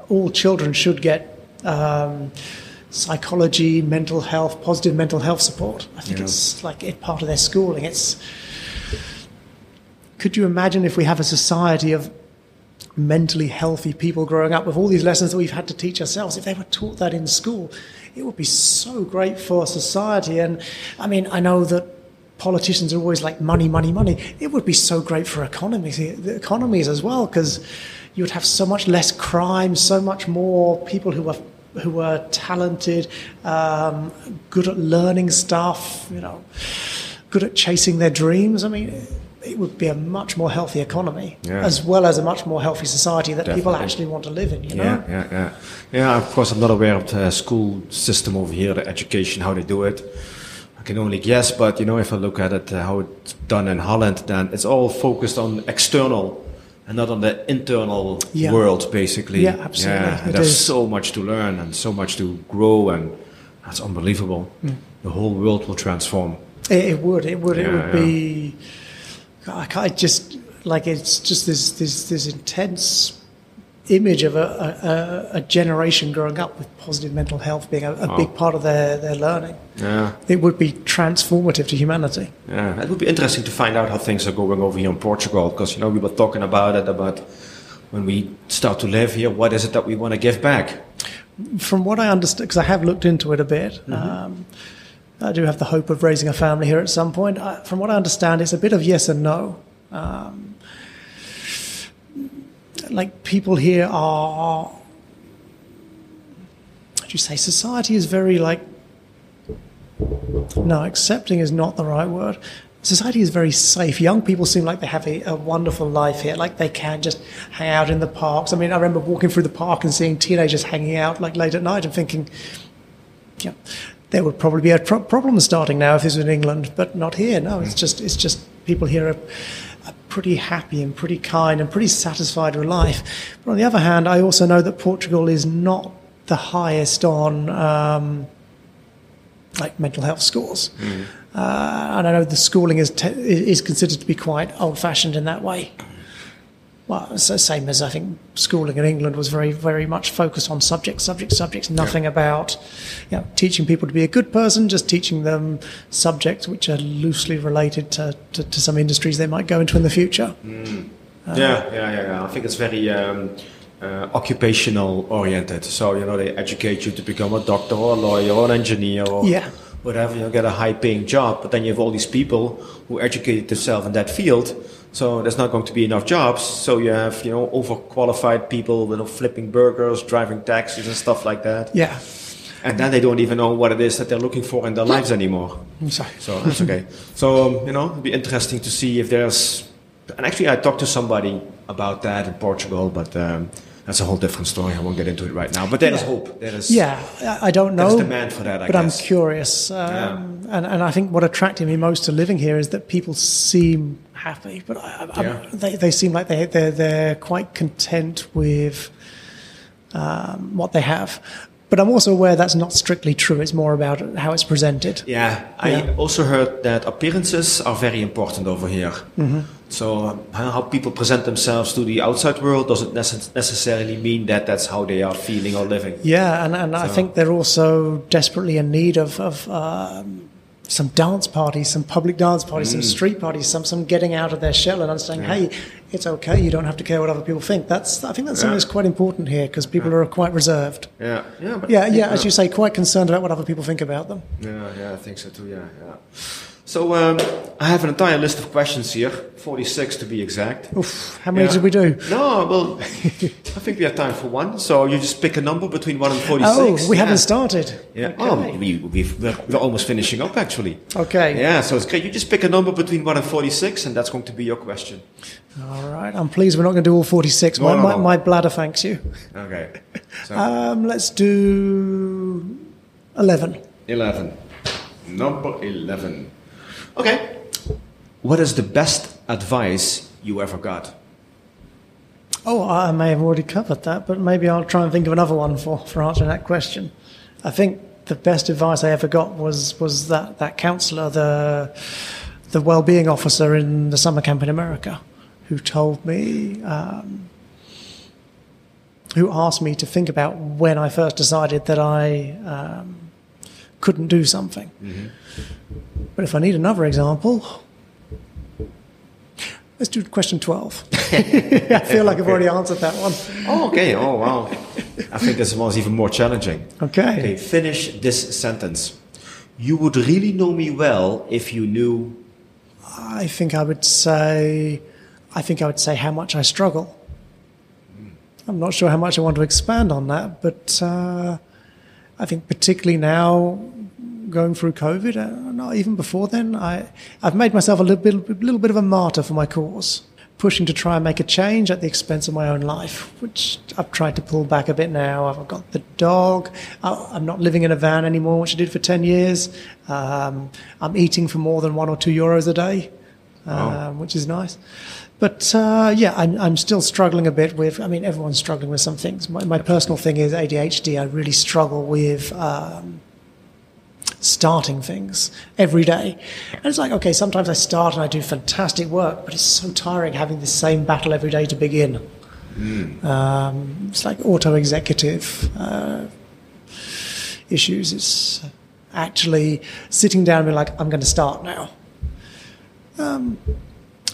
all children should get um, psychology, mental health, positive mental health support. I think yeah. it's like it part of their schooling. It's could you imagine if we have a society of mentally healthy people growing up with all these lessons that we've had to teach ourselves, if they were taught that in school, it would be so great for society. And I mean, I know that politicians are always like money, money, money. It would be so great for economies, the economies as well, because you would have so much less crime, so much more people who are who are talented, um, good at learning stuff, you know, good at chasing their dreams. I mean it would be a much more healthy economy yeah. as well as a much more healthy society that Definitely. people actually want to live in. You know? Yeah, yeah, yeah. Yeah, of course, I'm not aware of the school system over here, the education, how they do it. I can only guess, but you know, if I look at it, uh, how it's done in Holland, then it's all focused on external and not on the internal yeah. world, basically. Yeah, absolutely. Yeah, there's is. so much to learn and so much to grow, and that's unbelievable. Mm. The whole world will transform. It, it would. It would. Yeah, it would be I can't just like it's just this this this intense image of a, a, a generation growing up with positive mental health being a, a oh. big part of their, their learning. Yeah. It would be transformative to humanity. Yeah, it would be interesting to find out how things are going over here in Portugal because, you know, we were talking about it, about when we start to live here, what is it that we want to give back? From what I understand, because I have looked into it a bit, mm-hmm. um, I do have the hope of raising a family here at some point. I, from what I understand, it's a bit of yes and no. Um, like people here are, how do you say, society is very like, no, accepting is not the right word. Society is very safe. Young people seem like they have a, a wonderful life here. Like they can just hang out in the parks. I mean, I remember walking through the park and seeing teenagers hanging out like late at night and thinking, yeah, there would probably be a pro- problem starting now if this was in England, but not here. No, it's just it's just people here are, pretty happy and pretty kind and pretty satisfied with life. But on the other hand, I also know that Portugal is not the highest on um, like mental health scores, mm. uh, and I know the schooling is te- is considered to be quite old fashioned in that way. Well, so same as I think schooling in England was very, very much focused on subjects, subjects, subjects. Nothing yeah. about you know, teaching people to be a good person, just teaching them subjects which are loosely related to, to, to some industries they might go into in the future. Mm. Uh, yeah, yeah, yeah, yeah. I think it's very um, uh, occupational oriented. So you know, they educate you to become a doctor or a lawyer or an engineer or yeah. Whatever. You get a high paying job, but then you have all these people who educated themselves in that field so there's not going to be enough jobs. So you have, you know, overqualified people, you know, flipping burgers, driving taxis and stuff like that. Yeah. And then they don't even know what it is that they're looking for in their lives anymore. I'm sorry. So that's okay. [laughs] so, um, you know, it'd be interesting to see if there's, and actually I talked to somebody about that in Portugal, but um, that's a whole different story. I won't get into it right now. But there yeah. is hope. There is yeah. I don't know. There's demand for that. I but guess. I'm curious, um, yeah. and and I think what attracted me most to living here is that people seem happy, but I, yeah. they they seem like they they're they're quite content with um, what they have. But I'm also aware that's not strictly true. It's more about how it's presented. Yeah, I also heard that appearances are very important over here. Mm-hmm. So how people present themselves to the outside world doesn't necessarily mean that that's how they are feeling or living. Yeah, and, and so. I think they're also desperately in need of, of um, some dance parties, some public dance parties, mm. some street parties, some some getting out of their shell and understanding, yeah. hey, it's okay. You don't have to care what other people think. That's I think that's yeah. something that's quite important here because people yeah. are quite reserved. Yeah, yeah, yeah, yeah. As you say, quite concerned about what other people think about them. Yeah, yeah, I think so too. Yeah, yeah. So um, I have an entire list of questions here, 46 to be exact. Oof, how many yeah. did we do? No, well, I think we have time for one. So you just pick a number between 1 and 46. Oh, we yeah. haven't started. Yeah. Okay. Oh, we, we, we're almost finishing up actually. Okay. Yeah, so it's great. You just pick a number between 1 and 46 and that's going to be your question. All right. I'm pleased we're not going to do all 46. No, my, no, no. My, my, bladder thanks you. Okay. [laughs] So. Um, let's do 11. 11. Number 11. Okay. What is the best advice you ever got? Oh, I may have already covered that, but maybe I'll try and think of another one for, for answering that question. I think the best advice I ever got was was that, that counselor, the the well-being officer in the summer camp in America, who told me, um, who asked me to think about when I first decided that I um, couldn't do something. Mm-hmm. But if I need another example, let's do question 12. [laughs] I feel like I've already answered that one. Oh, okay. Oh, wow. I think this one's even more challenging. Okay. Okay, finish this sentence. You would really know me well if you knew. I think I would say, I think I would say how much I struggle. I'm not sure how much I want to expand on that, but uh, I think particularly now going through COVID, uh, not even before then, I, I've made myself a little bit, a little bit of a martyr for my cause, pushing to try and make a change at the expense of my own life, which I've tried to pull back a bit now. I've got the dog. I'm not living in a van anymore, which I did for 10 years. Um, I'm eating for more than one or two euros a day, um, which is nice. But uh, yeah, I'm, I'm still struggling a bit with. I mean, everyone's struggling with some things. My, my personal thing is ADHD. I really struggle with um, starting things every day. And it's like, okay, sometimes I start and I do fantastic work, but it's so tiring having the same battle every day to begin. Mm. Um, it's like auto executive uh, issues. It's actually sitting down and being like, I'm going to start now. Um,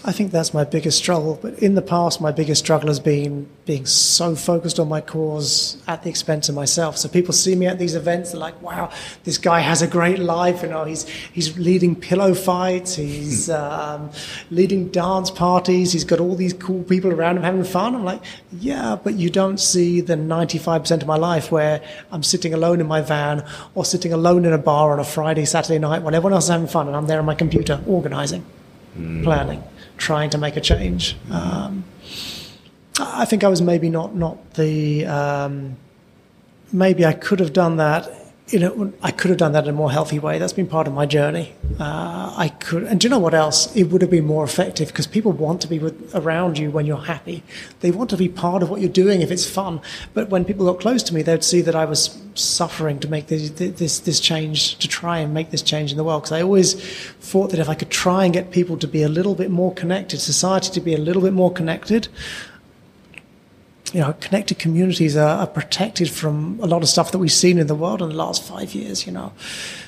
I think that's my biggest struggle. But in the past, my biggest struggle has been being so focused on my cause at the expense of myself. So people see me at these events, they're like, "Wow, this guy has a great life. You know, he's he's leading pillow fights, he's hmm. um, leading dance parties, he's got all these cool people around him having fun." I'm like, "Yeah, but you don't see the 95% of my life where I'm sitting alone in my van or sitting alone in a bar on a Friday, Saturday night when everyone else is having fun, and I'm there on my computer organizing, mm. planning." Trying to make a change. Um, I think I was maybe not not the um, maybe I could have done that you know, I could have done that in a more healthy way. That's been part of my journey. Uh, I could, and do you know what else? It would have been more effective because people want to be with, around you when you're happy. They want to be part of what you're doing if it's fun. But when people got close to me, they'd see that I was suffering to make this this, this change, to try and make this change in the world. Because I always thought that if I could try and get people to be a little bit more connected, society to be a little bit more connected, you know, connected communities are, are, protected from a lot of stuff that we've seen in the world in the last five years. You know,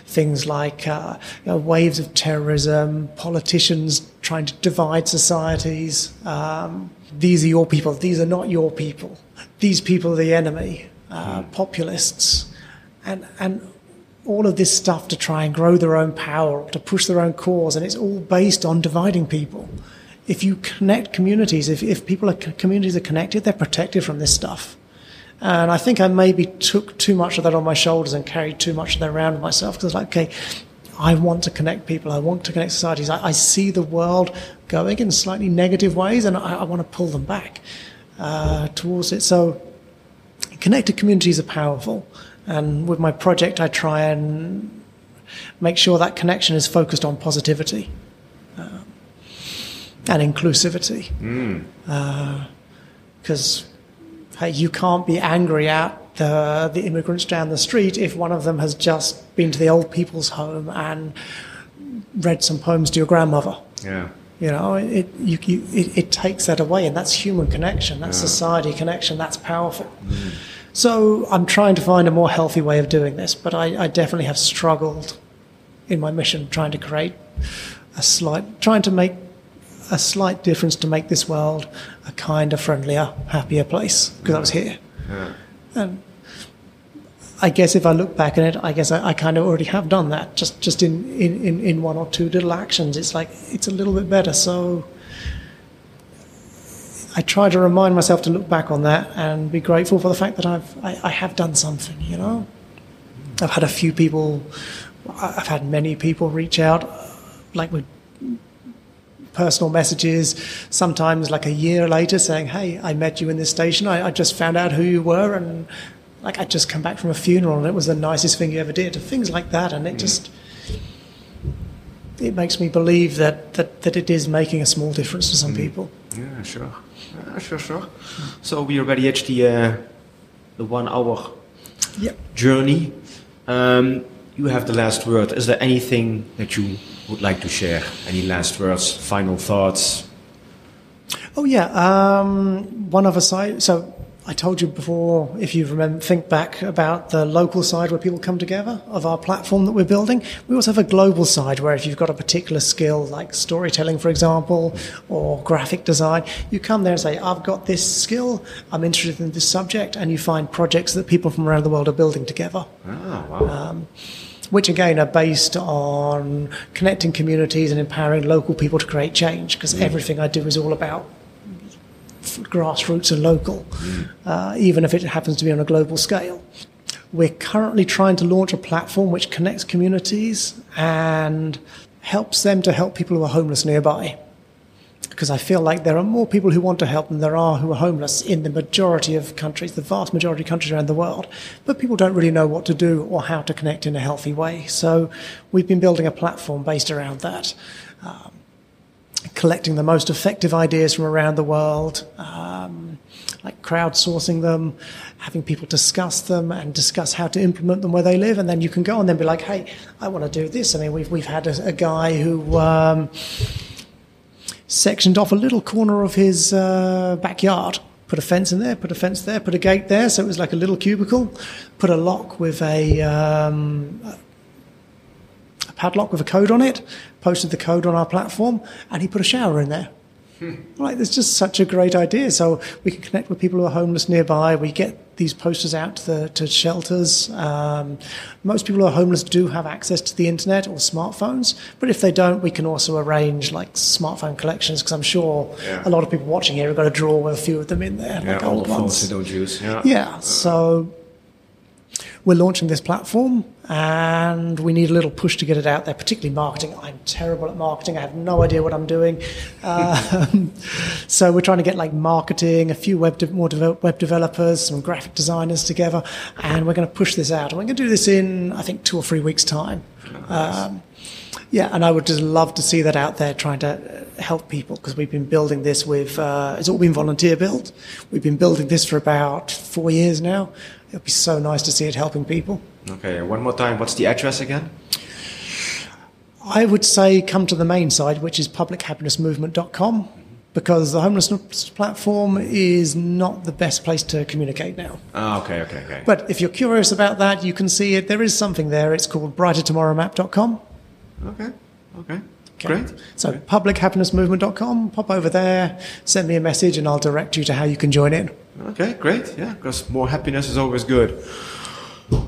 things like uh, you know, waves of terrorism, politicians trying to divide societies. Um, these are your people. These are not your people. These people are the enemy. Uh, mm. Populists, and and all of this stuff to try and grow their own power, to push their own cause, and it's all based on dividing people if you connect communities, if, if people are communities are connected, they're protected from this stuff. And I think I maybe took too much of that on my shoulders and carried too much of that around myself because like, okay, I want to connect people. I want to connect societies. I, I see the world going in slightly negative ways, and I, I want to pull them back uh, towards it. So, connected communities are powerful. And with my project, I try and make sure that connection is focused on positivity and inclusivity. Because mm. uh, hey, you can't be angry at the, the immigrants down the street if one of them has just been to the old people's home and read some poems to your grandmother. Yeah. You know, it, you, you, it, it, takes that away, and that's human connection, that's yeah. society connection, that's powerful. Mm. So I'm trying to find a more healthy way of doing this, but I, I definitely have struggled in my mission trying to create a slight, trying to make a slight difference to make this world a kinder, friendlier, happier place because I was here. Yeah. And I guess if I look back at it, I guess I, I, kind of already have done that. Just just in, in, in one or two little actions, it's like it's a little bit better. So I try to remind myself to look back on that and be grateful for the fact that I've I, I have done something. You know, I've had a few people, I've had many people reach out, like with personal messages, sometimes like a year later saying, Hey, I met you in this station. I, I, just found out who you were. And like, I just come back from a funeral and it was the nicest thing you ever did. To things like that. And it mm. just, it makes me believe that, that, that it is making a small difference to some mm. people. Yeah, sure. Yeah, sure, sure. So we already reached the, uh, the one hour yep. journey. Um, you have the last word. Is there anything that you would like to share? Any last words, final thoughts? Oh yeah, um, one other side. So I told you before, if you remember, think back about the local side where people come together of our platform that we're building. We also have a global side where if you've got a particular skill, like storytelling, for example, or graphic design, you come there and say, I've got this skill, I'm interested in this subject, and you find projects that people from around the world are building together. Oh, wow. Um, which again are based on connecting communities and empowering local people to create change because mm. everything I do is all about grassroots and local, mm. uh, even if it happens to be on a global scale. We're currently trying to launch a platform which connects communities and helps them to help people who are homeless nearby because I feel like there are more people who want to help than there are who are homeless in the majority of countries, the vast majority of countries around the world. But people don't really know what to do or how to connect in a healthy way. So we've been building a platform based around that. Um, collecting the most effective ideas from around the world, um, like crowdsourcing them, having people discuss them and discuss how to implement them where they live, and then you can go and then be like, "Hey, I want to do this." I mean, we've we've had a, a guy who. Um, sectioned off a little corner of his uh, backyard. Put a fence in there, put a fence there, put a gate there, so it was like a little cubicle. Put a lock with a, um, a padlock with a code on it. Posted the code on our platform, and he put a shower in there. Right, there's just such a great idea. So we can connect with people who are homeless nearby. We get these posters out to the to shelters. Um, most people who are homeless do have access to the internet or smartphones, but if they don't, we can also arrange like smartphone collections because I'm sure yeah. a lot of people watching here have got a drawer with a few of them in there. Yeah, like all the phones they don't use. Yeah. Yeah. So we're launching this platform and we need a little push to get it out there, particularly marketing. I'm terrible at marketing. I have no idea what I'm doing. Um, [laughs] so we're trying to get like marketing, a few web de- more de- web developers, some graphic designers together, and we're going to push this out. And we're going to do this in, I think, two or three weeks' time. Um, yeah, and I would just love to see that out there trying to help people because we've been building this with, uh, it's all been volunteer built. We've been building this for about four years now it'd be so nice to see it helping people. Okay, one more time. What's the address again? I would say come to the main side, which is publichappinessmovement.com. because the homelessness platform is not the best place to communicate now. Ah, okay, okay, okay. But if you're curious about that, you can see it. There is something there. It's called brightertomorrowmap.com. Okay, okay. Okay. Great. So publichappinessmovement.com, pop over there, send me a message, and I'll direct you to how you can join in. Okay, great. Yeah, because more happiness is always good.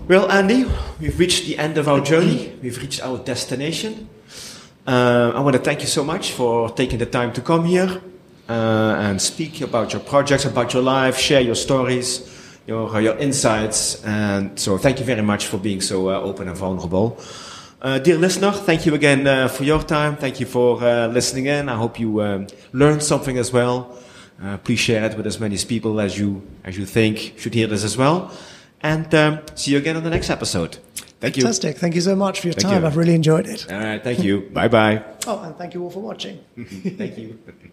Well, Andy, we've reached the end of our journey. We've reached our destination. Uh, I want to thank you so much for taking the time to come here uh, and speak about your projects, about your life, share your stories, your, your insights. And so, thank you very much for being so uh, open and vulnerable. Uh, dear listener, thank you again uh, for your time. Thank you for uh, listening in. I hope you um, learned something as well. Uh, please share it with as many people as you as you think should hear this as well. And um, see you again on the next episode. Thank you. Fantastic. Thank you so much for your Thank time. you. I've really enjoyed it. All right. Thank you. bye bye. [laughs] Oh, and thank you all for watching. [laughs] thank you. [laughs]